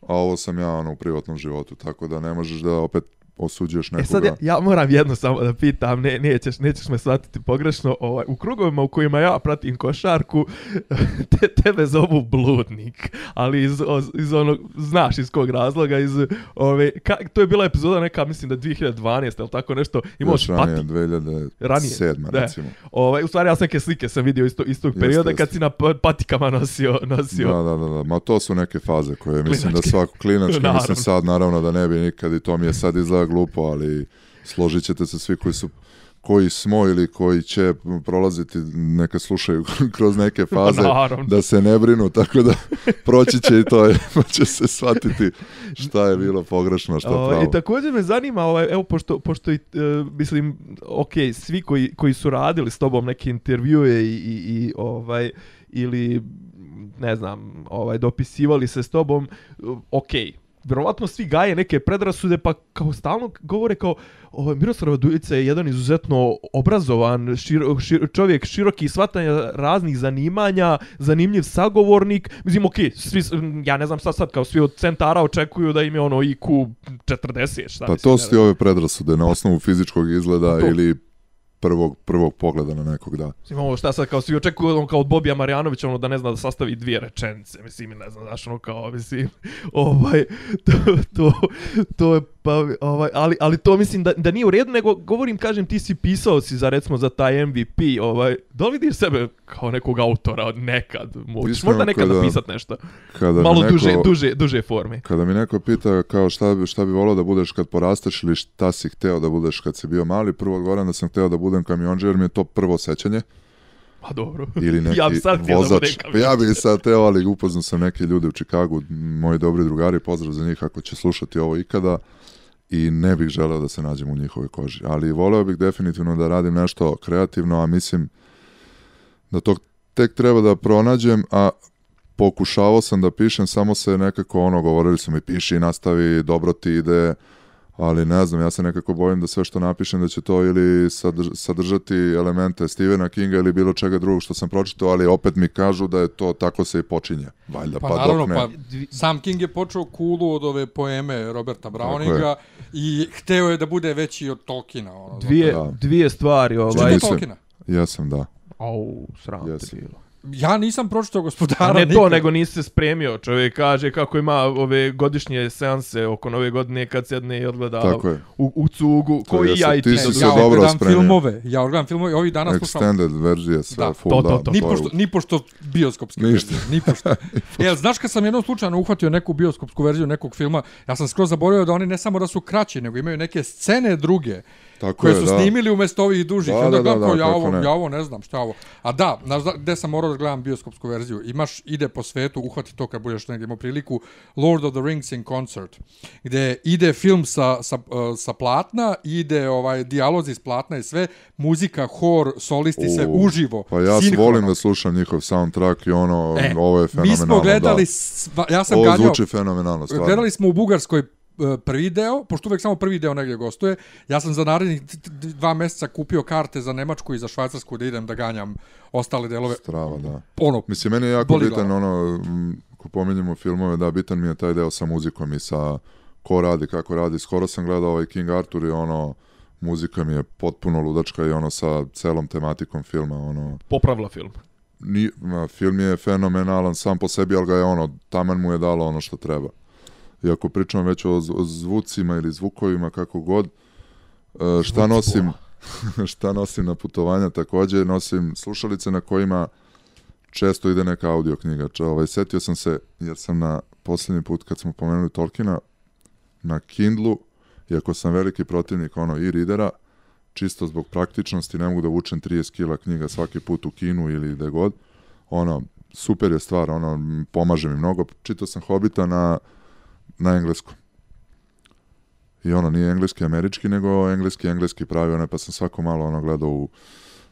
a ovo sam ja ono u privatnom životu, tako da ne možeš da opet osuđuješ nekoga. E sad ja, ja moram jedno samo da pitam, ne, nećeš, nećeš me shvatiti pogrešno, ovaj, u krugovima u kojima ja pratim košarku, te, tebe zovu bludnik, ali iz, iz onog, znaš iz kog razloga, iz ove, ka, to je bila epizoda neka, mislim da 2012, ili tako nešto, imao Još ranije, pati, 2007. Ranije, da. recimo. ovaj, u stvari ja sam neke slike sam vidio iz, to, iz tog Jeste, perioda kad jeste. si na pa- patikama nosio, nosio. Da, da, da, da, ma to su neke faze koje mislim da Klinačke. svako klinački, mislim sad naravno da ne bi nikad i to mi je sad izgleda glupo, ali složit ćete se svi koji su koji smo ili koji će prolaziti neka slušaju kroz neke faze naravno. da se ne brinu, tako da proći će i to, pa će se shvatiti šta je bilo pogrešno, šta Ovaj, pravo. I također me zanima, ovaj, evo, pošto, pošto i, e, mislim, ok, svi koji, koji su radili s tobom neke intervjue i, i, i ovaj, ili, ne znam, ovaj, dopisivali se s tobom, ok, Vjerovatno svi gaje neke predrasude, pa kao stalno govore kao ovaj, Miroslav Raduljica je jedan izuzetno obrazovan širo, šir, čovjek široki shvatanja raznih zanimanja, zanimljiv sagovornik. Mislim, ok, svi, s- ja ne znam sad sad, kao svi od centara očekuju da im je ono IQ 40, šta Pa mislim, to su ti ove predrasude na osnovu fizičkog izgleda To. ili prvog, prvog pogleda na nekog, da. Mislim, ovo šta sad, kao svi očekuju on kao od Bobija Marjanovića, ono da ne zna da sastavi dvije rečenice, mislim, ne znam, znaš, ono kao, mislim, ovaj, to, to, to je, pa, ovaj, ali, ali to mislim da, da nije u redu, nego govorim, kažem, ti si pisao si za, recimo, za taj MVP, ovaj, da li vidiš sebe kao nekog autora od nekad, možeš možda nekad kada- napisat nešto, Kada malo neko, duže, duže, duže forme. Kada mi neko pita kao šta bi, šta bi volao da budeš kad porasteš ili šta si hteo da budeš kad si bio mali, prvo odgovaram da sam hteo da budem kamionđer jer mi je to prvo sećanje. Pa dobro. Ili neki ja bi sad da budem vozač. Pa ja bih sad teo, ali upoznao sam neke ljude u Čikagu, moji dobri drugari, pozdrav za njih ako će slušati ovo ikada. i ne bih želeo da se nađem u njihovoj koži. Ali voleo bih definitivno da radim nešto kreativno, a mislim da to tek treba da pronađem, a pokušavao sam da pišem, samo se nekako ono, govorili su mi piši, nastavi, dobro ti ide, ali ne znam, ja se nekako bojim da sve što napišem da će to ili sadrž sadržati elemente Stephena Kinga ili bilo čega drugog što sam pročitao, ali opet mi kažu da je to tako se i počinje. Valjda, Pa, pa, naravno, dok ne. pa sam King je počeo kulu od ove poeme Roberta Browninga i hteo je da bude veći od Tolkiena. Ono, Dvije, Da. dvije stvari, ovaj... Mislim- Tolkiena? Jesam, da. Au, sram te Jesi. bilo. Ja nisam pročitao A gospodara ne to, nikad. nego nisi se spremio. Čovjek kaže kako ima ove godišnje seanse oko nove godine kad sedne i odgleda Tako je. u, u cugu. To Koji ja i ti se ja dobro gledam spremio. filmove, ja gledam filmove i ovih dana slušam. Extended verzija, sve Da, full, to, to, da. to. to Ni pošto, ni pošto bioskopske Ništa. verzije, ni pošto. Jel, znaš kad sam jednom slučajno uhvatio neku bioskopsku verziju nekog filma, ja sam skroz zaboravio da oni ne samo da su kraći, nego imaju neke scene druge Tako koje je, su da. snimili umjesto ovih dužih. Da, onda da, da, da, ja, kako ovo, ne. ja ovo ne znam šta je ovo. A da, znaš da- gde sam morao da gledam bioskopsku verziju. Imaš, ide po svetu, uhvati to kad budeš negdje imao priliku, Lord of the Rings in concert, gde ide film sa, sa, uh, sa platna, ide ovaj dijalozi iz platna i sve, muzika, hor, solisti, sve uživo. Pa ja sinhrono. volim da slušam njihov soundtrack i ono, E, ovo je fenomenalno. Mi smo gledali, da. sva, ja sam Ovo ganjao, zvuči fenomenalno, stvarno. gledali smo u Bugarskoj prvi deo, pošto uvek samo prvi deo negdje gostuje, ja sam za narednih dva mjeseca kupio karte za Nemačku i za Švajcarsku da idem da ganjam ostale delove. Strava, da. Ono, Mislim, meni je jako bitan, glava. ono, ko pominjemo filmove, da, bitan mi je taj deo sa muzikom i sa ko radi, kako radi. Skoro sam gledao ovaj King Arthur i ono, muzika mi je potpuno ludačka i ono sa celom tematikom filma, ono, Popravila film. ni, film je fenomenalan sam po sebi, ali ga je ono, taman mu je dalo ono što treba. I ako pričamo već o, o zvucima ili zvukovima, kako god, e, šta nosim, šta nosim na putovanja takođe, nosim slušalice na kojima često ide neka audio knjiga. Če, ovaj, setio sam se, jer sam na posljednji put kad smo pomenuli Tolkiena, na Kindlu, iako sam veliki protivnik ono i readera, čisto zbog praktičnosti, ne mogu da vučem 30 kila knjiga svaki put u kinu ili gde god, ono, super je stvar, ono, pomaže mi mnogo. Čitao sam Hobita na, na engleskom. I ono, nije engleski američki, nego engleski engleski pravi, ono, pa sam svako malo ono gledao u,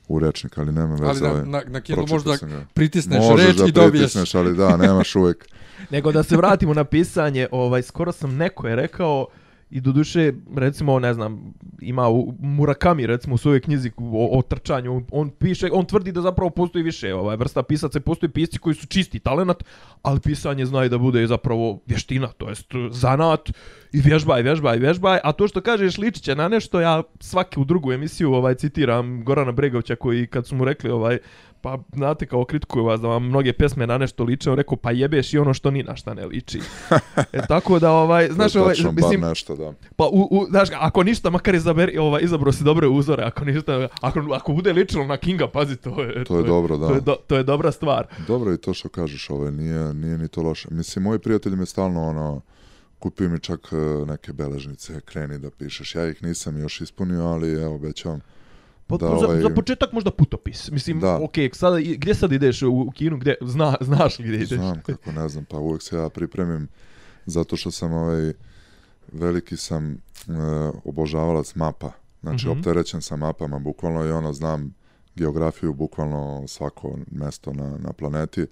u rečnik, ali nema veze. ali na, ovaj, na, na Kindle možda pritisneš Možeš reč da i dobiješ. pritisneš, ali da, nemaš uvek. Nego da se vratimo na pisanje, ovaj skoro sam neko je rekao i do duše, recimo, ne znam, ima u Murakami, recimo, u svojoj knjizi o, o trčanju, on piše, on tvrdi da zapravo postoji više ovaj, vrsta pisaca, postoji pisci koji su čisti talenat, ali pisanje znaju da bude zapravo vještina, to jest zanat i vježbaj, vježbaj, vježbaj, a to što kažeš liči će na nešto, ja svaki u drugu emisiju ovaj citiram Gorana Bregovića koji kad su mu rekli ovaj pa znate kao kritikuju vas da vam mnoge pesme na nešto liče, on rekao pa jebeš i ono što ni na šta ne liči. e, tako da ovaj, znaš, To je ovaj, tačno, mislim, nešto, da. pa u, u, znaš, ako ništa, makar izaberi, ovaj, izabro si dobre uzore, ako ništa, ako, ako bude ličilo na Kinga, pazi, to je, To je dobro, da. To je, do, to je dobra stvar. Dobro i to što kažeš, ovaj, nije, nije ni to loše. Mislim, moji prijatelji me stalno, ono, kupio mi čak e, neke beležnice, kreni da pišeš. Ja ih nisam još ispunio, ali evo, obećavam. Pa, Da, za, ovaj- za početak možda putopis. Mislim, Da. okej, sada, gdje sad ideš u, u kinu, gdje, zna, znaš li gdje ideš? Znam kako, ne znam, pa uvek se ja pripremim zato što sam ovaj, veliki sam e, obožavalac mapa. Znači, Mhm. opterećen sam mapama, bukvalno i ono, znam geografiju, bukvalno svako mesto na, na planeti.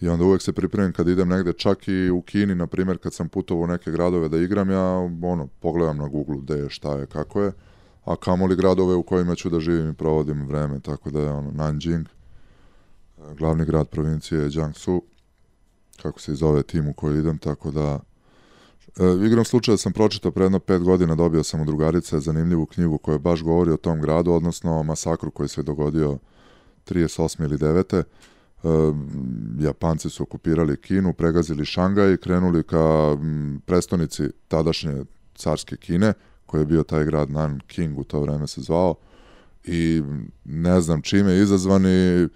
I onda uvek se pripremim kad idem negde, čak i u Kini, na primjer, kad sam putovao u neke gradove da igram, ja ono, pogledam na Google gde je, šta je, kako je, a kamoli gradove u kojima ću da živim i provodim vreme, tako da je ono, Nanjing, glavni grad provincije je Jiangsu, kako se i zove tim u koji idem, tako da e, igram slučaja sam pročitao pre jedno pet godina, dobio sam u drugarice zanimljivu knjigu koja baš govori o tom gradu, odnosno o masakru koji se dogodio 38. ili 9. E, Japanci su okupirali Kinu, pregazili Šangaj i krenuli ka m, prestonici tadašnje carske Kine, koji je bio taj grad Nanking u to vreme se zvao i ne znam čime izazvani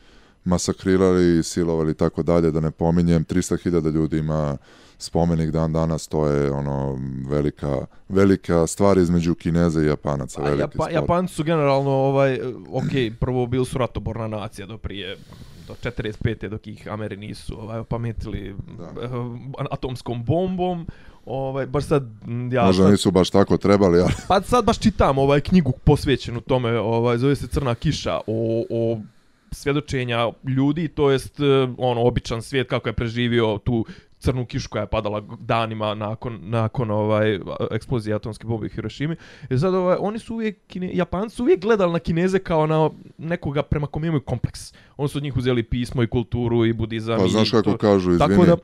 masakrirali silovali i tako dalje, da ne pominjem, 300.000 ljudi ima spomenik dan danas, to je ono velika, velika stvar između Kineza i Japanaca, A veliki Japa, spor. Japanci su generalno, ovaj, ok, prvo bili su ratoborna nacija do prije do 45. dok ih Ameri nisu ovaj, opametili Da. eh, atomskom bombom. Ovaj, baš sad, ja Možda sad, nisu baš tako trebali, ali pa sad baš čitam ovaj knjigu posvećenu tome, ovaj, zove se Crna kiša, o, o svjedočenja ljudi, to jest eh, ono običan svijet kako je preživio tu crnu kišu koja je padala danima nakon, nakon ovaj eksplozije atomske bombe u Hirošimi. I sad ovaj, oni su uvijek, kine, Japanci su uvijek gledali na Kineze kao na nekoga prema kom imaju kompleks. Oni su od njih uzeli pismo i kulturu i budizam. pa i znaš kako to. kažu, izvini, Tako da,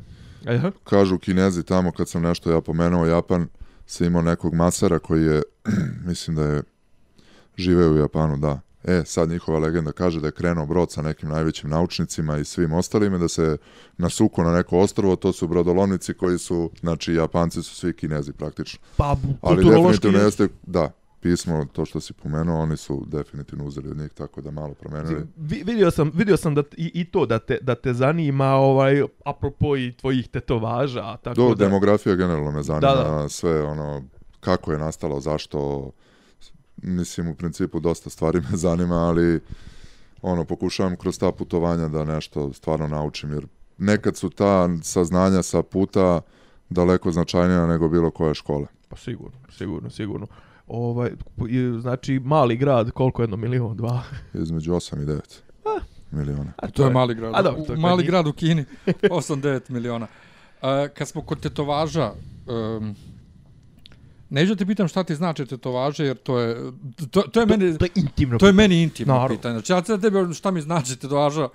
Aha. kažu kinezi tamo kad sam nešto ja pomenuo Japan, se imao nekog masara koji je, mislim da je živeo u Japanu, da. E, sad njihova legenda kaže da je krenuo brod sa nekim najvećim naučnicima i svim ostalima, da se nasuko na neko ostrvo, to su brodolomnici koji su, znači Japanci su svi kinezi praktično. Pa, Ali definitivno jeste, da, pismo, to što si pomenuo, oni su definitivno uzeli od njih, tako da malo promenili. Vi, vidio sam, vidio sam da i, i to da te, da te zanima ovaj apropo i tvojih tetovaža, tako Do, da demografija generalno me zanima, Da, da. sve ono, kako je nastalo, zašto, mislim u principu dosta stvari me zanima, ali ono, pokušavam kroz ta putovanja da nešto stvarno naučim, jer nekad su ta saznanja sa puta daleko značajnija nego bilo koje škole. pa sigurno, sigurno, sigurno. Ovaj i, znači mali grad, koliko jedno milion, dva. Između 8 i 9 miliona. A To je mali grad. A dobro, U- to je mali grad u Kini, 8-9 miliona. Uh, kad smo kod tetovaža, um, neću da te pitam šta ti znači tetovaže, jer to je, to, to je meni, to je intimno. to je meni intimno Naravno. pitanje. Znači, ja sad tebe šta mi znači tetovaža,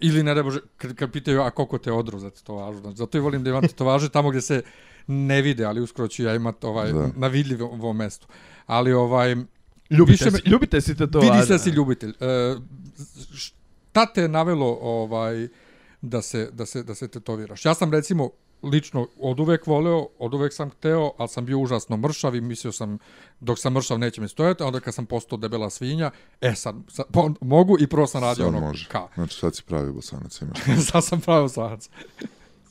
ili ne rebože, kad, kad pitaju, a koliko te odru za tetovažu. Znači, zato i volim da imam tetovaže tamo gdje se ne vide, ali uskoro ću ja imat ovaj, Da. na vidljivom mjestu. Ali ovaj, ljubite, više si, ljubite si te to. Vidi se da si ljubitelj. E, šta te je navelo ovaj da se da se da se tetoviraš? Ja sam recimo lično od uvek voleo, od uvek sam hteo, ali sam bio užasno mršav i mislio sam dok sam mršav neće mi stojati, a onda kad sam postao debela svinja, e sad, sad po, mogu i prvo sam radio Sad ono može. ka. Znači sad si pravi bosanac imaš. sad sam pravio slanac.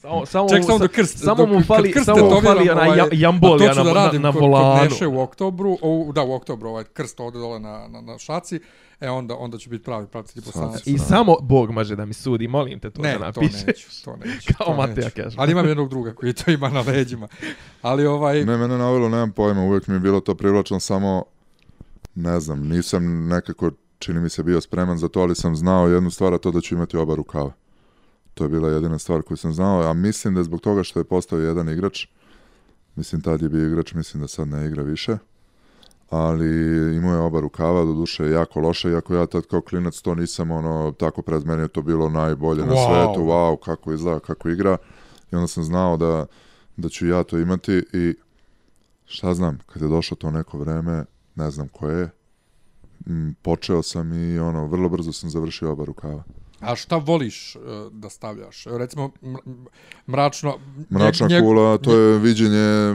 Samo, samo, Ček samo sa- da krst. Samo mu fali, krst samo mu fali ona ovaj, jambolija to ću na, da na, radim na kod- kod volanu. Neše u oktobru, o, da u oktobru ovaj krst ovde dole na, na, na šaci, e onda onda će biti pravi pratitelj bosanac. I samo Bog može da mi sudi, molim te to Ne, da to napišeš. neću, to neću. Kao to Mateja neću. kaže. Ali imam jednog druga koji to ima na leđima. Ali ovaj, Ne, mene navelo, nemam pojma, uvijek mi je bilo to privlačno, samo, ne znam, nisam nekako, čini mi se, bio spreman za to, ali sam znao jednu stvar, a to da ću imati oba rukava. To je bila jedina stvar koju sam znao, a mislim da zbog toga što je postao jedan igrač, mislim tad je bio igrač, mislim da sad ne igra više, ali imao je oba rukava, do duše jako loše, iako ja tad kao klinac to nisam, ono, tako pred meni je to bilo najbolje na Wow. svetu, wow, kako izgleda, kako igra, i onda sam znao da, da ću ja to imati i šta znam, kad je došlo to neko vreme, ne znam koje je, počeo sam i ono, vrlo brzo sam završio oba rukava. A šta voliš e, da stavljaš? Evo, recimo, mračno... Mračna njeg- kula, to je viđenje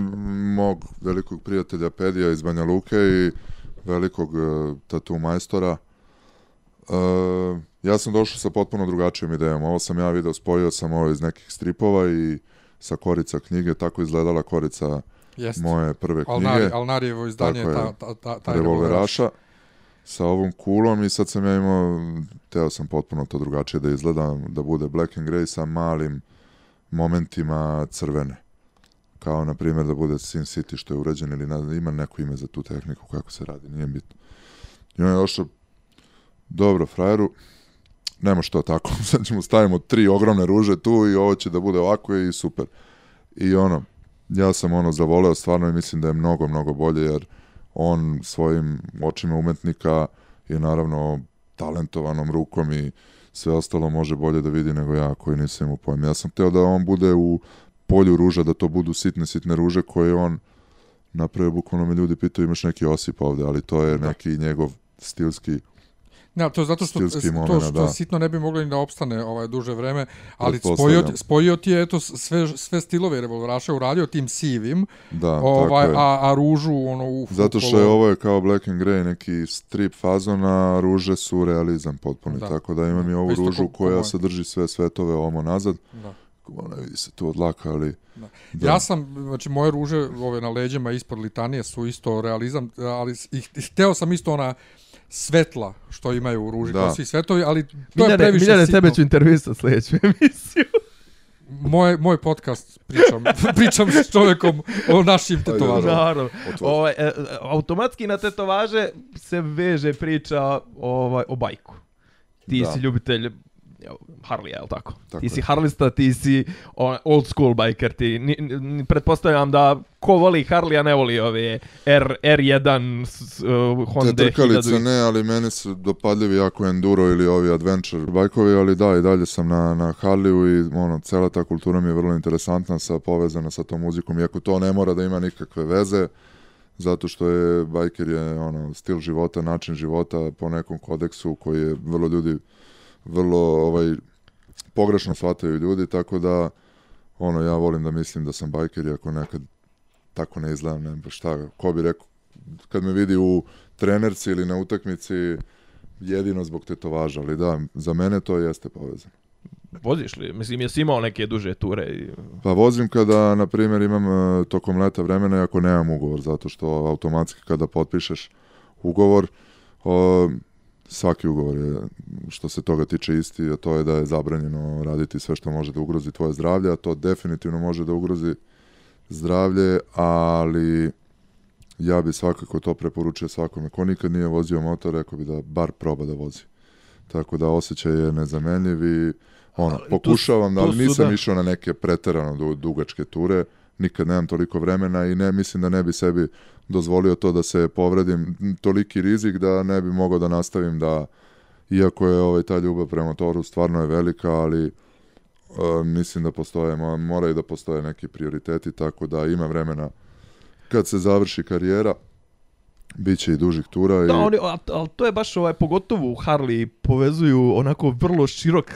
mog velikog prijatelja Pedija iz Banja Luke i velikog uh, tatu majstora. Uh, ja sam došao sa potpuno drugačijom idejom. Ovo sam ja video, spojio sam ovo iz nekih stripova i sa korica knjige, tako izgledala korica Jest. moje prve knjige. Alnari, Alnarijevo izdanje, je. ta, ta, ta, taj revolveraša sa ovom kulom i sad sam ja imao, teo sam potpuno to drugačije da izgleda, da bude black and grey sa malim momentima crvene. Kao, na primjer, da bude Sin City što je urađen ili ne, ima neko ime za tu tehniku, kako se radi, nije bitno. I on je došao, dobro, frajeru, nema što tako, sad ćemo stavimo tri ogromne ruže tu i ovo će da bude ovako i super. I ono, ja sam ono zavoleo stvarno i mislim da je mnogo, mnogo bolje jer on svojim očima umetnika i naravno talentovanom rukom i sve ostalo može bolje da vidi nego ja koji nisam imao pojma. Ja sam teo da on bude u polju ruža, da to budu sitne, sitne ruže koje on napravio, bukvalno me ljudi pitaju imaš neki osip ovde, ali to je neki njegov stilski Ne, to je zato što Stilski to što da. sitno ne bi moglo ni da opstane ovaj duže vreme, ali spojio, spojio ti je eto sve sve stilove revolveraša uradio tim sivim, da, ovaj a, a ružu ono u Zato što je ovo je kao Black and Grey neki strip fazon, a ruže su realizam potpuni. Da. Tako da imam i ovu Isto ružu ko- ko koja moja. sadrži sve svetove omo nazad. Da. Ona vidi se tu od laka, ali... Da. Ja sam, znači moje ruže ove na leđima ispod litanije su isto realizam, ali s- i, i hteo sam isto ona svetla što imaju u ruži, Da. kao svi svetovi, ali to je Miljane, previše Miljane, sitno. tebe ću intervjuisati sljedeću emisiju. Moj, moj podcast pričam, pričam s čovjekom o našim tetovažama. Naravno. Ovaj, e, e, automatski na tetovaže se veže priča ovaj, o bajku. Ti Da. si ljubitelj Harley, je li tako? Tako ti si je. Harlista, ti si old school biker, ti ni, ni, pretpostavljam da ko voli Harley, a ne voli ove R, R1 s, s, uh, Honda Te trkalice 1000. ne, ali meni su dopadljivi jako enduro ili ovi adventure bajkovi, ali da, i dalje sam na, na Harleyu i ono, cela ta kultura mi je vrlo interesantna sa povezana sa tom muzikom, iako to ne mora da ima nikakve veze, zato što je bajker je ono stil života, način života po nekom kodeksu koji je vrlo ljudi vrlo ovaj pogrešno shvataju ljudi, tako da ono ja volim da mislim da sam bajker iako nekad tako ne izgledam, ne znam šta, ko bi rekao kad me vidi u trenerci ili na utakmici jedino zbog tetovaža, ali da, za mene to jeste povezano. Voziš li? Mislim, jesi imao neke duže ture? I... Pa vozim kada, na primjer, imam e, tokom leta vremena, i ako nemam ugovor, zato što automatski kada potpišeš ugovor, o, svaki ugovor je, što se toga tiče isti, a to je da je zabranjeno raditi sve što može da ugrozi tvoje zdravlje, a to definitivno može da ugrozi zdravlje, ali ja bi svakako to preporučio svakome. Ko nikad nije vozio motor, rekao bi da bar proba da vozi. Tako da osjećaj je nezamenljiv i ono, Ali tu- pokušavam, da, ali nisam da- išao na neke preterano du- dugačke ture, nikad nemam toliko vremena i ne mislim da ne bi sebi dozvolio to da se povredim, toliki rizik da ne bi mogao da nastavim da, iako je ovaj, ta ljubav prema motoru stvarno je velika, ali e, mislim da postoje, mo- moraju da postoje neki prioriteti, tako da ima vremena kad se završi karijera, bit će i dužih tura. Da, i, oni, ali, to je baš ovaj, pogotovo u Harley povezuju onako vrlo širok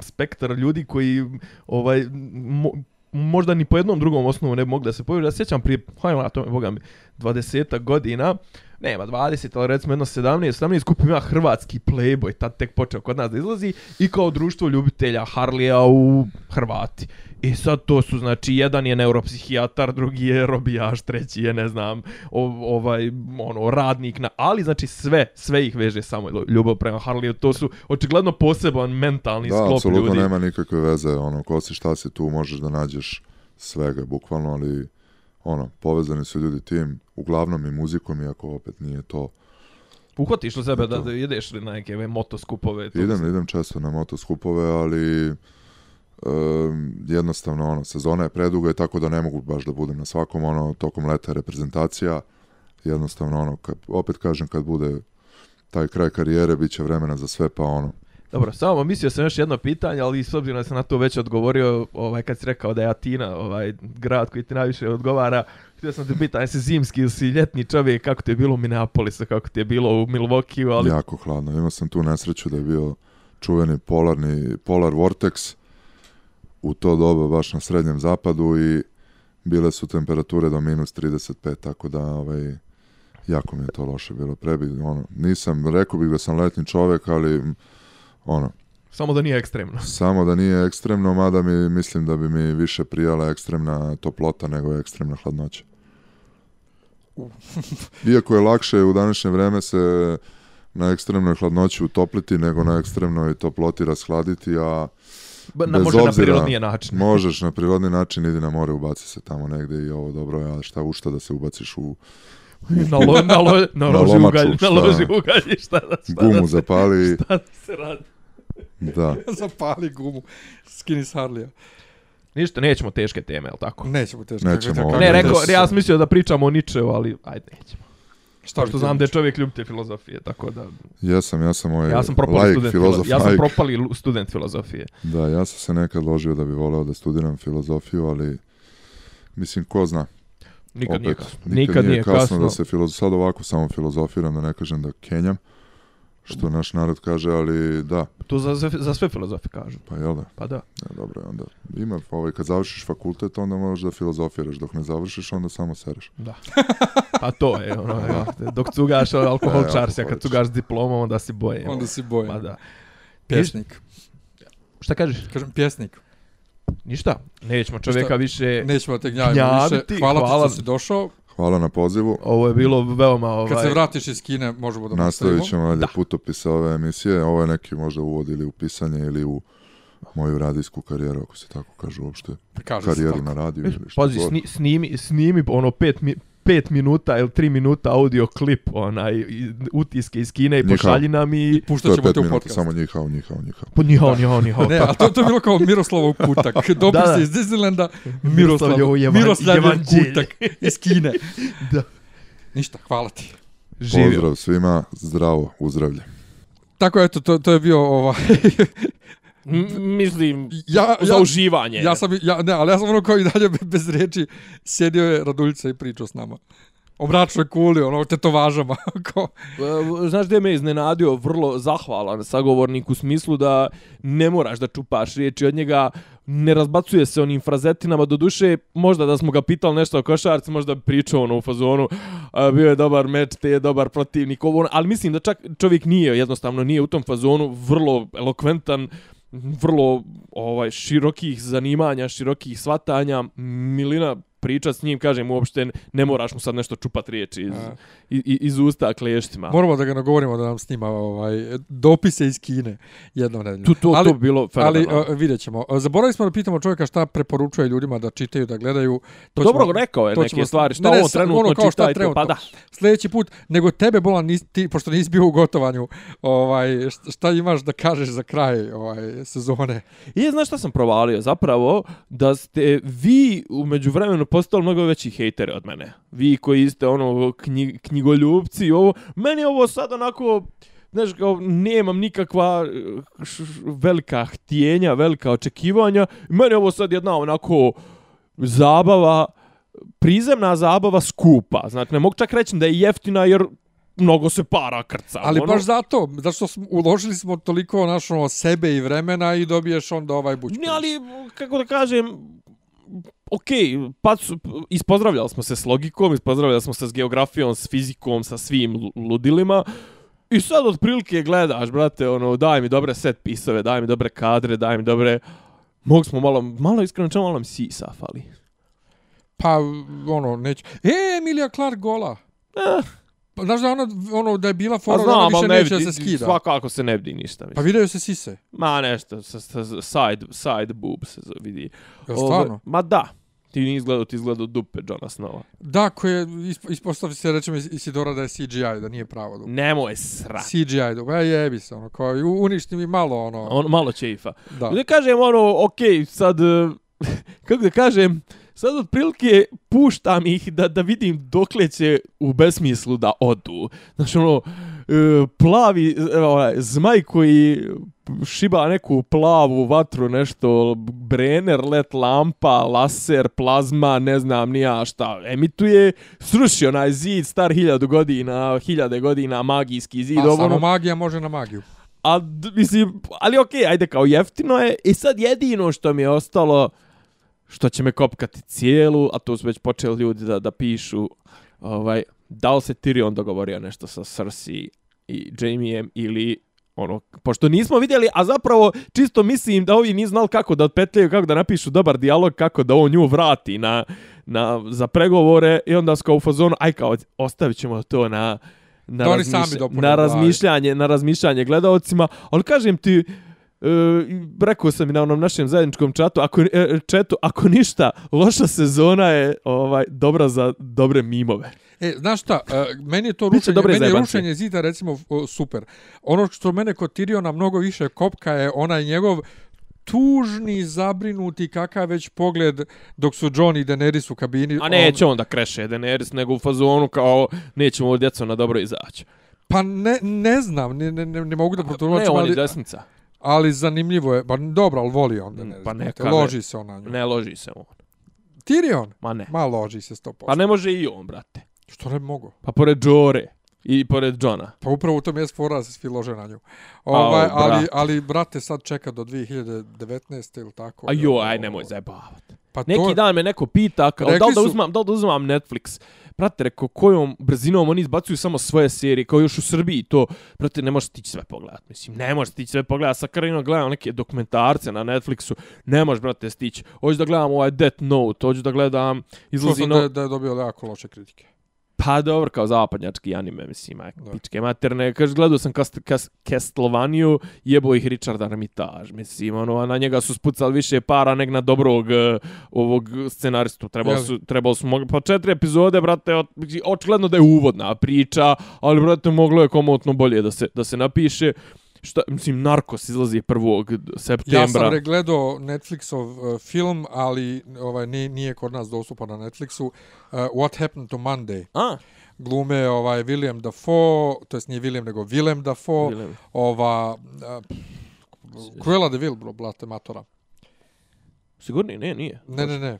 spektar ljudi koji ovaj, mo, možda ni po jednom drugom osnovu ne bi mogli da se pojavi. Ja se sjećam prije, hajmo na tome, boga mi, 20 godina, nema 20, ali recimo jedno 17, 17 kupim ja hrvatski Playboy, tad tek počeo kod nas da izlazi, i kao društvo ljubitelja Harlija u Hrvati. I sad to su, znači, jedan je neuropsihijatar, drugi je robijaš, treći je, ne znam, o, ovaj, ono, radnik, na, ali znači sve, sve ih veže samo ljubav prema Harleyu, to su očigledno poseban mentalni da, sklop apsolutno ljudi. nema nikakve veze, ono, ko si, šta si tu, možeš da nađeš svega, bukvalno, ali ono, povezani su ljudi tim, uglavnom i muzikom, iako opet nije to. Uhvatiš li sebe da, da ideš li na neke ove motoskupove? to Idem, idem često na motoskupove, ali um, jednostavno, ono, sezona je preduga i tako da ne mogu baš da budem na svakom, ono, tokom leta reprezentacija, jednostavno, ono, kad, opet kažem, kad bude taj kraj karijere, bit će vremena za sve, pa ono, Dobro, samo mislio sam još jedno pitanje, ali s obzirom da sam na to već odgovorio, ovaj, kad si rekao da je Atina ovaj, grad koji ti najviše odgovara, htio sam te pitati, jesi zimski ili si ljetni čovjek, kako ti je bilo u Minneapolisu, kako ti je bilo u Milwaukee, ali Jako hladno. Imao sam tu nesreću da je bio čuveni polarni Polar Vortex u to doba baš na srednjem zapadu i bile su temperature do minus 35, tako da ovaj, jako mi je to loše bilo. Prebi, ono, nisam, rekao bih da sam letni čovek, ali ono, samo da nije ekstremno. samo da nije ekstremno, mada mi mislim da bi mi više prijala ekstremna toplota nego ekstremna hladnoća. Iako je lakše u današnje vreme se na ekstremnoj hladnoći utopliti nego na ekstremnoj toploti rashladiti, a Ba, na, Bez može na obzira- prirodnije način. možeš na prirodni način idi na more, ubaci se tamo negde i ovo dobro je, a šta u šta da se ubaciš u na, lo, na, lo, na, Na loži lomaču, ugalj, na šta? loži ugalj, i šta da, šta gumu da, se, zapali, šta da se radi. da. Zapali gumu, skini s Harlija. Ništa, nećemo teške teme, jel tako? Nećemo kako- ovo. Ne, Ne, rekao, ja sam mislio da pričamo o Nietzscheu, ali ajde, nećemo. Šta što znam da je čovjek ljubitelj filozofije, tako da... Jesam, ja sam ovaj Ja sam propali laik, student, filozof, filo- ja sam laik. propali student filozofije. Da, ja sam se nekad ložio da bi voleo da studiram filozofiju, ali mislim, ko zna. Nikad nije Opet, kasno. Nikad, nije kasno, da se filozo... sad ovako samo filozofiram, da ne kažem da kenjam, što naš narod kaže, ali da, To za, za, za sve filozofi kažu. pa jel da, Pa da. ja, dobro je onda. Ima, ovaj, kad završiš fakultet, onda možeš da filozofiraš, dok ne završiš, onda samo sereš. Da. Pa to je, ono, ja, dok cugaš alkohol E, čarsi, a kad cugaš diplomom, onda si boje. Onda si bojan. Pa da. Pjesnik. Šta kažeš? Kažem pjesnik. Ništa. Nećemo čovjeka više... Nećemo te gnjaviti Gnjaviti, više. Hvala, ti hvala. što si došao. Hvala na pozivu. Ovo je bilo veoma ovaj... Kad se vratiš iz Kine, možemo da Nastavit nastavimo. ćemo dalje putopise ove emisije. Ovo je neki možda uvod ili u pisanje ili u moju radijsku karijeru, ako se tako kaže uopšte. Kaže Karijeru na radiju ili što Pazi, sni, snimi, snimi ono pet, mi, pet minuta ili tri minuta audio klip, onaj, utiske iz Kine i Njihao. pošalji nam i... Puštat je ćemo te u podcast. samo njihao, njihao, njihao. Pa nihao, nihao, nihao. Ne, a to, to je bilo kao Miroslavov kutak. Dopis Da, da. iz Disneylanda, Miroslav, jevan- Miroslavljev evanđelje. kutak iz Kine. Da. Ništa, hvala ti. Živio. Pozdrav svima, zdravo, uzdravlje. Tako eto, to, to je bio ova... M- mislim, ja, za ja, uživanje. ja sam, ja, ne, ali ja sam ono kao i dalje be- bez reči sjedio je Raduljica i pričao s nama. O mračnoj kuli, ono, tetovažama. kao, E, Znaš gdje me iznenadio vrlo zahvalan sagovornik u smislu da ne moraš da čupaš riječi od njega, ne razbacuje se onim frazetinama, do duše možda da smo ga pitali nešto o košarci, možda bi pričao ono u fazonu, a, bio je dobar meč, te je dobar protivnik, ovo, ono, ali mislim da čak čovjek nije, jednostavno nije u tom fazonu, vrlo elokventan, vrlo ovaj širokih zanimanja, širokih svatanja, milina pričat s njim, kažem, uopšte ne moraš mu sad nešto čupat riječi iz, A. i- iz usta kleštima. moramo da ga nagovorimo da nam snima ovaj, dopise iz Kine jednom nedeljom. Tu, to, ali, to bi bilo Ali fenomenalno. uh, vidjet ćemo. Zaboravili smo da pitamo čovjeka šta preporučuje ljudima da čitaju, da gledaju. To Dobro, ćemo- rekao je to neke ćemo- stvari, šta Ne, ne, on sad, trenutno ono kao šta trenutno. pa da. Sljedeći put, nego tebe, Bolan, nis, ti, pošto nisi bio u gotovanju, ovaj, št- šta imaš da kažeš za kraj ovaj, sezone? I znaš šta sam provalio? Zapravo da ste vi umeđu vremenu postali mnogo veći hejteri od mene. Vi koji ste ono knjig, knjigoljubci i ovo. Meni ovo sad onako znaš, kao, nemam nikakva eh, š, š, velika htjenja, velika očekivanja. Meni ovo sad jedna onako zabava, prizemna zabava skupa. Znači, ne mogu čak reći da je jeftina jer mnogo se para krca. Ali ono. baš zato, zato što smo, uložili smo toliko našo sebe i vremena i dobiješ onda ovaj buć. Ne, ali, kako da kažem, ok, pa su, ispozdravljali smo se s logikom, ispozdravljali smo se s geografijom, s fizikom, sa svim lu- ludilima. I sad otprilike gledaš, brate, ono, daj mi dobre set pisove, daj mi dobre kadre, daj mi dobre... Mogu smo malo, malo iskreno čemu malo mi sisa fali. Pa, ono, neću. E, Emilia Clark gola. Eh, Pa, znaš da ona, ono, da je bila pa fora, da ona više neće da se skida. svakako se ne vidi ništa. Pa Mislim. video se sise. Ma nešto, sa, sa, side, side boob se vidi. Ove, stvarno? ma da, ti nisi izgledao, ti izgledao dupe Johna Snowa. Da, koje isp- ispostavi se, rečemo, Isidora da je CGI, da nije pravo. Da. Nemoj srat. CGI, da, ba jebi se, ono, kao, i u- uništi mi malo, ono, On malo čeifa. da. Da kažem ono, ok, sad, eh, kako da kažem, sad otprilike puštam ih da, da vidim dokle će u besmislu da odu. Znači ono, eh, plavi eh, ovaj, zmaj koji šiba neku plavu vatru, nešto, brener, let lampa, laser, plazma, ne znam ni ja šta, emituje, sruši onaj zid star hiljadu godina, hiljade godina, magijski zid, A, ovo, samo ono, magija može na magiju. A, mislim, ali okej, okay, ajde kao jeftino je. I sad jedino što mi je ostalo, što će me kopkati cijelu, a tu su već počeli ljudi da, da pišu, ovaj, da li se Tyrion dogovorio nešto sa Cersei i Jamiem ili ono, pošto nismo vidjeli, a zapravo čisto mislim da ovi nisu znali kako da otpetljaju, kako da napišu dobar dijalog, kako da on nju vrati na, na, za pregovore i onda su kao u fazonu, aj kao, ostavit ćemo to na, na, razmišlja- na razmišljanje, na razmišljanje gledaocima, ali kažem ti, E, rekao sam i na onom našem zajedničkom čatu, ako, e, četu, ako ništa, loša sezona je ovaj dobra za dobre mimove. E, znaš šta, e, meni je to rušenje, dobre meni je rušenje zida recimo o, super. Ono što mene kod Tiriona mnogo više kopka je onaj njegov tužni, zabrinuti, kakav već pogled dok su John i Daenerys u kabini. A neće on da kreše Daenerys, nego u fazonu kao nećemo ovo djeco na dobro izaći. Pa ne, ne znam, ne, ne, ne, ne mogu da Ne, protumačim, on je ali, desnica. Ali zanimljivo je. Pa dobro, ali voli on Daenerys. Pa brate, neka, Loži se on na nju. Ne loži se on. Tyrion? Ma ne. Ma loži se 100%. Pa ne može i on, brate. Što ne mogu? Pa pored Jore i pored Johna. Pa upravo u tom je fora da se svi lože na nju. Ovaj, Au, ali, ali, brate, sad čeka do 2019. ili tako. A jo, aj nemoj zajebavat. Pa Neki to, dan me neko pita kao, da li da uzmam, da li da uzmam Netflix. Brate, reko, kojom brzinom oni izbacuju samo svoje serije, kao još u Srbiji to, brate, ne možeš stići sve pogledat, mislim, ne možeš stići sve pogledat, sa Karinom gledam neke dokumentarce na Netflixu, ne možeš, brate, stići, hoću da gledam ovaj Death Note, hoću da gledam, izlazi no... da, da je dobio jako loše kritike. Pa dobro, kao zapadnjački anime, mislim, aj, pičke materne. Kaže, gledao sam Kast, Kast, Castlevania, jebo ih Richard Armitage, mislim, ono, a na njega su spucali više para nek na dobrog uh, ovog scenaristu. Trebalo su, trebalo su, mogli, pa četiri epizode, brate, od, očigledno da je uvodna priča, ali, brate, moglo je komotno bolje da se, da se napiše. Šta, mislim, Narcos izlazi 1. septembra. Ja sam regledao Netflixov uh, film, ali ovaj nije, nije kod nas dostupan na Netflixu. Uh, What Happened to Monday? A, Glume ovaj William Dafoe, to jest nije William nego Willem Dafoe, Willem. ova uh, Cruella de Vil, bro, blate matora. sigurni? Ne, nije. Ne, ne, ne.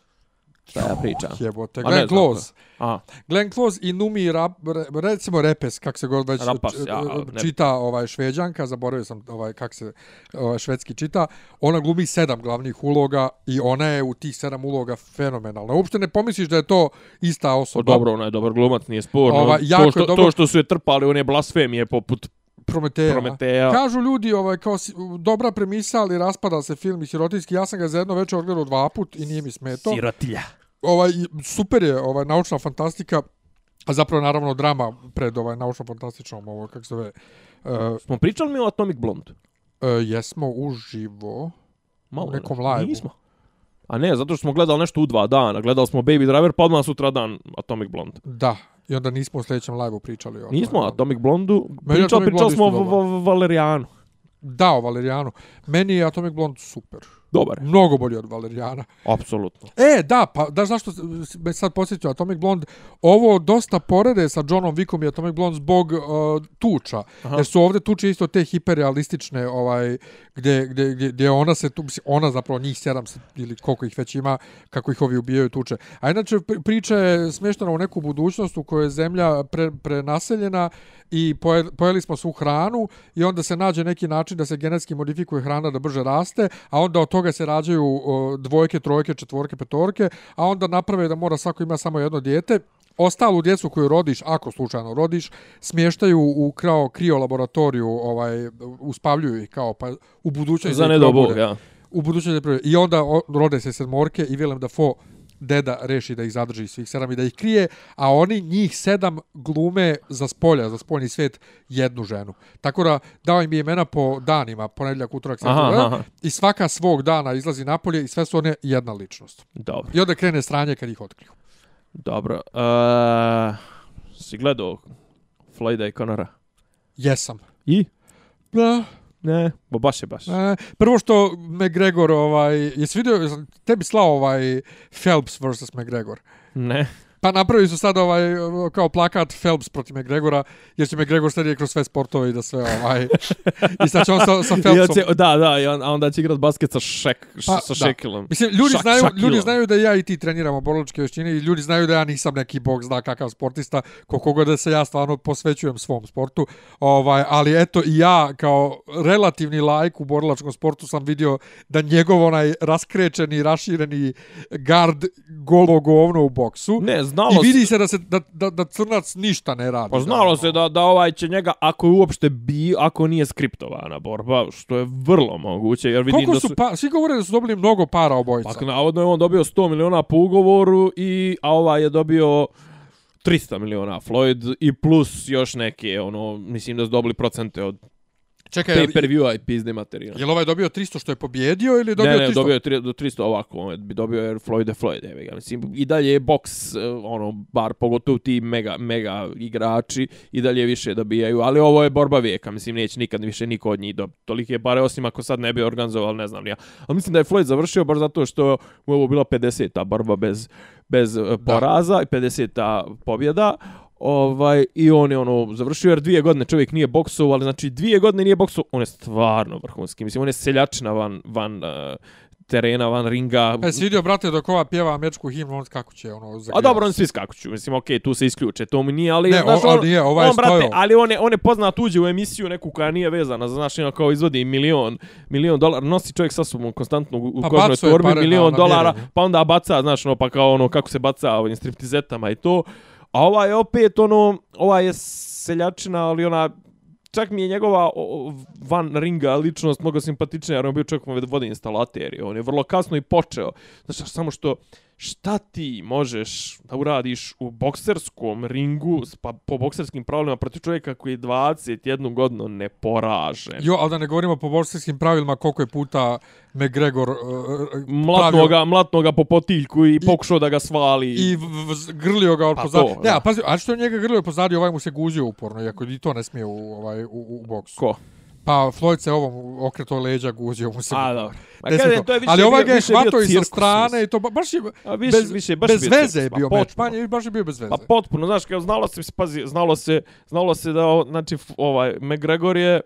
Šta ja pričam? Jebote, Ma ne Glenn znam Close. A, Glenn Close i Numi Rap, re, recimo Repes, kak se god već Rapas, ja, ne- čita ovaj šveđanka, zaboravio sam ovaj kak se ovaj švedski čita. Ona glumi sedam glavnih uloga i ona je u tih sedam uloga fenomenalna. Uopšte ne pomisliš da je to ista Pa osoba. dobro, ona je dobar glumac, nije sporno. Ova, to, što, dobro- to što su je trpali, one blasfemije poput Prometeja. Prometeja. Kažu ljudi, ovaj, kao si, dobra premisa, ali raspada se film i sirotinski. Ja sam ga za jedno večer odgledao dva put i nije mi smeto. sirotilja. ovaj super je ovaj naučna fantastika a zapravo naravno drama pred ovaj naučno fantastičnom ovo kako se zove uh, Smo pričali mi o Atomic Blonde? uh, jesmo uživo Malo U nekom nešto. live-u. Nismo. A ne, zato što smo gledali nešto u dva dana. Gledali smo Baby Driver, pa odmah sutra dan Atomic Blonde. da i onda nismo u sljedećem live-u pričali o Nismo o. Atomic Blondu. Pričali, Atomic pričali Blonde smo o Valerijanu. da o Valerijanu meni je Atomic Blonde super Dobar, mnogo bolji od Valerijana apsolutno. E, da, pa da zašto me sad posjetio Atomic Blonde, ovo dosta porede sa Johnom Wickom i Atomic Blonde zbog uh, tuča, Aha. jer su ovdje tuče isto te hiperrealistične, ovaj, gdje, gdje, gdje, gdje ona se tu, ona zapravo njih sedam se, ili koliko ih već ima, kako ih ovi ubijaju tuče. A inače pri- priča je smještena u neku budućnost u kojoj je zemlja pre, prenaseljena i poje, pojeli smo svu hranu i onda se nađe neki način da se genetski modifikuje hrana da brže raste, a onda od toga se rađaju dvojke, trojke, četvorke, petorke, a onda naprave da mora svako ima samo jedno dijete. Ostalu djecu koju rodiš, ako slučajno rodiš, smještaju u kao krio laboratoriju, ovaj, uspavljuju ih kao pa u budućnosti Za da ne ih do probude Bog, ja. u budućnosti. I onda rode se sedmorke i Willem Dafoe deda reši da ih zadrži svih sedam i da ih krije, a oni njih sedam glume za spolja, za spoljni svijet, jednu ženu. Tako da dao im je imena po danima, ponedjeljak, utorak, aha. i svaka svog dana izlazi napolje i sve su one jedna ličnost. Dobro, I onda krene sranje kad ih otkriju. dobro. Uh, si gledao Floyda i Conora? Jesam. I? Da, Ne, bo baš je baš. E, prvo što McGregor, ovaj, jesi vidio, tebi slao ovaj Phelps vs. McGregor. Ne. Pa napravili su sad ovaj kao plakat Phelps protiv McGregora, jer će McGregor sad kroz sve sportove i da sve ovaj... I sad će on sa, sa Phelpsom... će, da, da, i on, a onda će igrat basket sa, šek, Pa, sa da. šekilom. Mislim, ljudi, Šak- znaju, šakilom. ljudi znaju da ja i ti treniramo borilačke vještine i ljudi znaju da ja nisam neki bog zna kakav sportista, koliko god da se ja stvarno posvećujem svom sportu. Ovaj, ali eto i ja kao relativni lajk u borilačkom sportu sam vidio da njegov onaj raskrečeni, rašireni gard golo govno u boksu. Ne, znalo I vidi se, da, se da, da, da crnac ništa ne radi. pa znalo se da, da ovaj će njega, ako je uopšte bi, ako nije skriptovana borba, što je vrlo moguće, jer vidim Koliko da su, su... pa, svi govore da su dobili mnogo para obojica. Pa navodno je on dobio 100 miliona po ugovoru, i, a ovaj je dobio 300 miliona Floyd i plus još neke, ono, mislim da su dobili procente od Čekaj, jel, pay-per-view-a i pizde materijala. jel ovaj dobio 300 što je pobjedio ili je dobio ne, ne, 300? dobio je tri- do 300 ovako, on je bi dobio jer Floyd je Floyd, evo ga. Mislim, i dalje je boks, eh, ono, bar pogotovo ti mega, mega igrači, i dalje više dobijaju, ali ovo je borba vijeka, mislim, neće nikad više niko od njih do tolike pare, osim ako sad ne bi organizovali, ne znam ja. Ali mislim da je Floyd završio baš zato što mu je ovo bila 50-ta borba bez, bez eh, poraza i 50-ta pobjeda, Ovaj, I on je ono završio jer dvije godine čovjek nije boksovao, ali znači dvije godine nije boksovao, on je stvarno vrhunski. Mislim, on je seljačina van, van uh, terena, van ringa. E, si vidio, brate, dok ova pjeva američku himnu, on kako će, ono, A zagrijati. dobro, on svi skakuću. Mislim, okej, tu se isključe, to mi nije, ali... Ne, znaš, on- nije, ovaj on, brate, stojao. ali on je, on je poznat uđe u emisiju neku koja nije vezana, znaš, ono kao izvodi milion, milion dolara, nosi čovjek sa sobom konstantno u, Pa kožnoj torbi pare na- milion na dolara, pa onda baca, znaš, ono, pa kao ono, kako se baca ovim striptizetama i to. A ova je opet ono, ova je seljačina, ali ona čak mi je njegova van ringa ličnost mnogo simpatičnija, jer on je bio čovjek koji vodi. On je vrlo kasno i počeo. Znači, samo što šta ti možeš da uradiš u bokserskom ringu pa, po bokserskim pravilima protiv čovjeka koji je 21 godinu ne poražen. Jo, ali da ne govorimo po bokserskim pravilima koliko je puta McGregor uh, Mlatno ga, mlatno ga po potiljku i, pokušao da ga svali. i grlio ga od Pa pozadi. to, Ne, a pazi, a što je njega grlio pozadi, ovaj mu se guzio uporno, iako i to ne smije u, ovaj, u, u boksu. Ko? Pa Floyd se ovom okreto leđa guzio mu se. A, dobro. Ma kažem, to. je više Ali ovaj ga je hvatao i sa cirkus, strane i to ba- baš je A više, bez, više, baš bez bio veze je cirkus, bio meč. Pa je- baš je bio bez veze. Pa potpuno, znaš, kao znalo se, pazi, znalo se, znalo se da, znači, ovaj, McGregor je,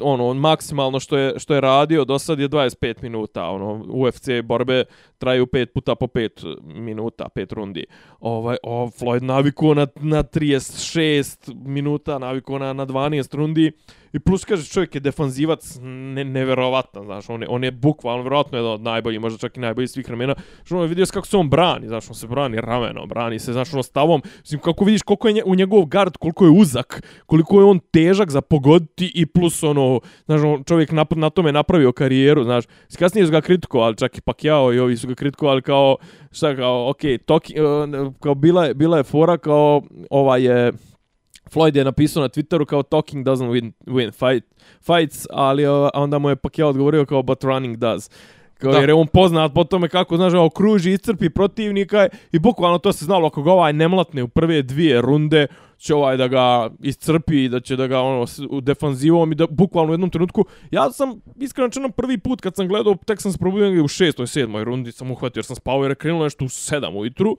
ono, on maksimalno što je, što je radio, do sad je 25 minuta, ono, UFC borbe traju 5 puta po 5 minuta, 5 rundi. Ovaj, o, Floyd navikuo na, na 36 minuta, navikuo na, na 12 rundi, I plus, kaže, čovjek je defanzivac ne, neverovatan, znaš, on je, on je bukvalno, vjerovatno jedan od najboljih, možda čak i najboljih svih vremena. Što on je vidio kako se on brani, znaš, on se brani ramenom, brani se, znaš, ono stavom. Mislim, kako vidiš koliko je nje, u njegov gard, koliko je uzak, koliko je on težak za pogoditi i plus, ono, znaš, on, čovjek na, na tome napravio karijeru, znaš. Kasnije su ga kritikovali, čak i Pacquiao i ovi su ga kritikovali kao, šta, kao, okej, okay, toki, uh, kao bila je, bila je fora kao, ova je, Floyd je napisao na Twitteru kao talking doesn't win, win fight, fights, ali uh, onda mu je Pacquiao odgovorio kao but running does. Kao, Da. jer je on poznat po tome kako, znaš, ono, kruži, iscrpi protivnika i bukvalno to se znalo, ako ga ovaj ne mlatne u prve dvije runde, će ovaj da ga iscrpi i da će da ga ono u defanzivom i da bukvalno u jednom trenutku ja sam iskreno čeno prvi put kad sam gledao tek sam se probudio u šestoj, sedmoj rundi sam uhvatio jer sam spavao jer je krenulo nešto u sedam ujutru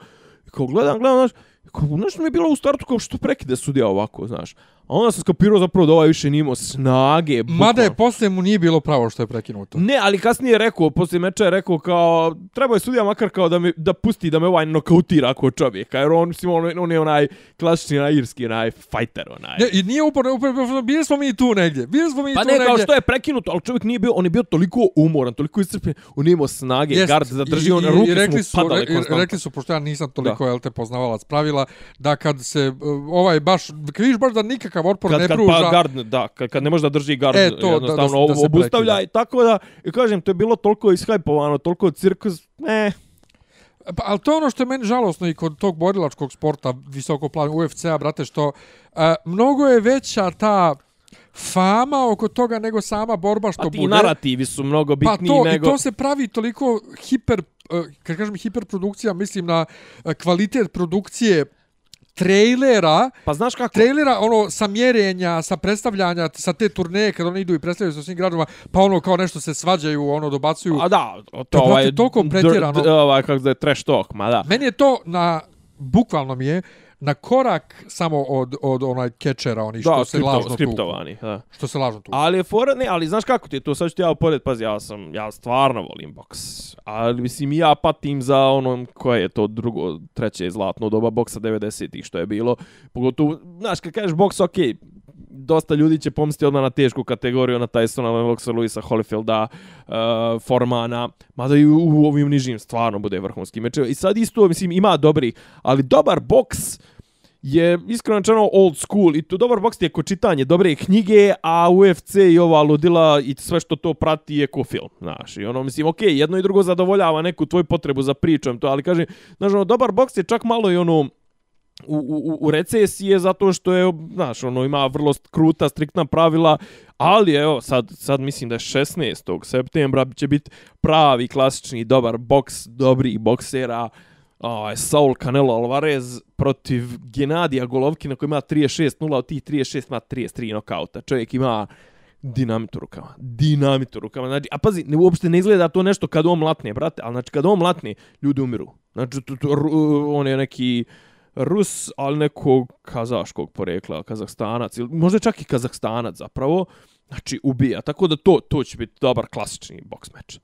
i kao gledam, gledam, znaš, kao, nešto mi je bilo u startu kao što prekide sudija ovako, znaš. Onda sam skapirao zapravo da ovaj više nije imao snage. Mada je posle mu nije bilo pravo što je prekinuto. Ne, ali kasnije je rekao, poslije meča je rekao kao, treba je sudija makar kao da, mi, da pusti da me ovaj nokautira ako čovjeka, jer on, mislim, on, on je onaj klasični, onaj irski, onaj fighter, onaj. Ne, I nije uporno, uporno, bili smo mi tu negdje. Bili smo mi Pa tu ne, negdje. kao što je prekinuto, ali čovjek nije bio, on je bio toliko umoran, toliko iscrpljen, on nije imao snage, Jest, gard zadrži, i- on, i- ruke i rekli su mu padale re- konstantno. Rekli su, pošto ja nisam toliko, jel te, poznavalac pravila, da kad se uh, ovaj baš, kad vidiš baš da nikakav otpor kad, ne kad pruža, pa gard, da, kad, kad ne može da drži gard, E, to, da- jednostavno da- da se obustavlja i tako da, i kažem, to je bilo toliko ishajpovano, toliko cirkus, ne, Pa, ali to je ono što je meni žalosno i kod tog borilačkog sporta visokoplavnog UFC-a, brate, što a, mnogo je veća ta fama oko toga nego sama borba što a ti bude. narativi su mnogo Pa bitniji to, nego... i to se pravi toliko hiper, uh, kad kažem hiperprodukcija, mislim na uh, kvalitet produkcije trailera, Pa znaš kako? trailera ono sa mjerenja, sa predstavljanja, sa te turneje kad oni idu i predstavljaju sa svim gradovima, pa ono kao nešto se svađaju, ono dobacuju. A da, to, To je, ovaj, toliko pretjerano. ovaj, kako da je trash talk, ma da. Meni je to na bukvalno mi je na korak samo od od onaj catchera, oni što Da, se skripto- lažno tu. skriptovani, da. Što se lažno tu. Ali je fora, ne, ali znaš kako ti je to, sad ću ti ja upored, pazi, ja sam, ja stvarno volim boks. Ali mislim, ja patim za ono koje je to drugo, treće zlatno doba boksa 90-ih što je bilo. Pogotovo, znaš, kad kažeš boks, okej, dosta ljudi će pomisliti odmah na tešku kategoriju, na Tysona, Lennoxa, Luisa Holyfielda, uh, Formana, mada i u, u ovim nižim stvarno bude vrhunski meč. I sad isto, mislim, ima dobri, ali dobar boks je iskreno rečeno old school i to dobar boks ti je ko čitanje dobre knjige, a UFC i ova ludila i sve što to prati je ko film, znaš. I ono, mislim, okej, jedno i drugo zadovoljava neku tvoju potrebu za pričom, to, ali kažem, znaš, ono, dobar boks je čak malo i ono, u, u, u recesije zato što je, znaš, ono, ima vrlo kruta, striktna pravila, ali evo, sad, sad mislim da je 16. septembra će biti pravi, klasični, dobar boks, dobri boksera, ovaj, Saul Canelo Alvarez protiv Genadija Golovkina koji ima 36-0, od tih 36 ima 33 nokauta. Čovjek ima dinamit u rukama. Dinamit u rukama. Znači, a pazi, ne, uopšte ne izgleda to nešto kad on mlatne, brate, ali znači kad on mlatne, ljudi umiru. Znači, to, to, on je neki Rus, ali nekog kazaškog porekla, Kazahstanac, ili možda čak i Kazahstanac zapravo, znači ubija. Tako da to, to će biti dobar klasični boks meč.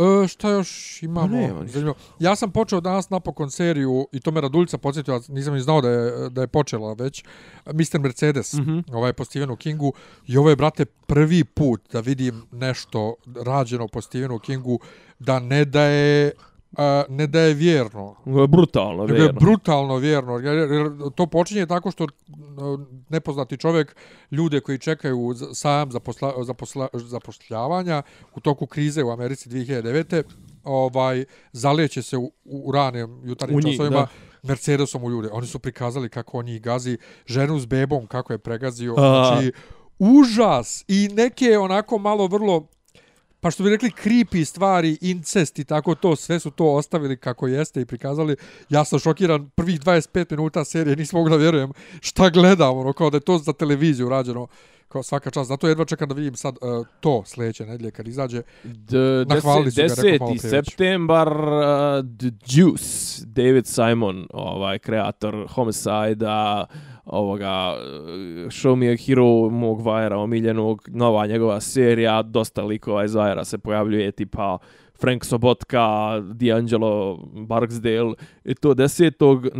E, šta još imamo? Ništa. Zanimljivo. Ja sam počeo danas napokon seriju, i to me Raduljica podsjetio, nisam ni znao da je, da je počela već, Mr. Mercedes, mm. -hmm. ovaj po Stephenu Kingu, i ovo je, brate, prvi put da vidim nešto rađeno po Stephenu Kingu, da ne daje a, ne da je vjerno, je brutalno, nego je vjerno. brutalno vjerno. Jer, jer to počinje tako što nepoznati čovjek ljude koji čekaju za- sajam zaposla, zaposla, zapošljavanja u toku krize u Americi 2009. ovaj zaleće se u, u ranim jutarnjim U njih, časovima da. Mercedesom u ljude. Oni su prikazali kako on njih gazi, ženu s bebom kako je pregazio. A. Znači, užas i neke onako malo vrlo pa što bi rekli creepy stvari, incest i tako to, sve su to ostavili kako jeste i prikazali. Ja sam šokiran prvih 25 minuta serije, nisam mogu da vjerujem šta gledam, ono, kao da je to za televiziju rađeno, kao svaka čast. Zato jedva čekam da vidim sad uh, to sljedeće nedelje kad izađe. D- Nahvalili deset- su ga, rekao malo 10. prije već. septembar uh, The Juice David Simon ovaj kreator Homicide-a ovoga uh, Show Me a Hero mog Vajera omiljenog nova njegova serija dosta likova iz Vajera se pojavljuje tipa Frank Sobotka, D'Angelo Barksdale i to desetog uh,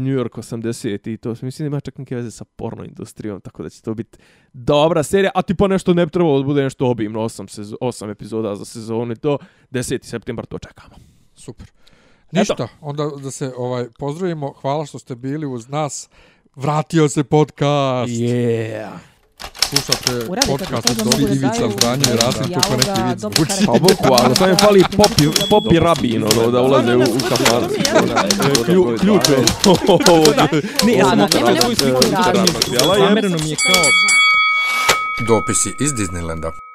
New York 80 i to mislim ima čak neke veze sa porno industrijom tako da će to biti dobra serija, a tipa nešto ne bi trebalo da bude nešto obimno, 8, sez 8 epizoda za sezonu i to 10. septembar to čekamo. Super. Ništa, onda da se ovaj pozdravimo. Hvala što ste bili uz nas. Vratio se podcast. Yeah. Slušate Uradite podcast to od Dobri mogu da Ivica daju Zdanje i Rasim kako neki dijaloga, vid zvuči. Pa bukvalno, samo mi fali popi, popi rabin, ono, da ulaze u, u kafan. Klju, ključ je. Ne, ja sam svoju sliku. razloga. Zamereno mi je kao... Dopisi iz Disneylanda.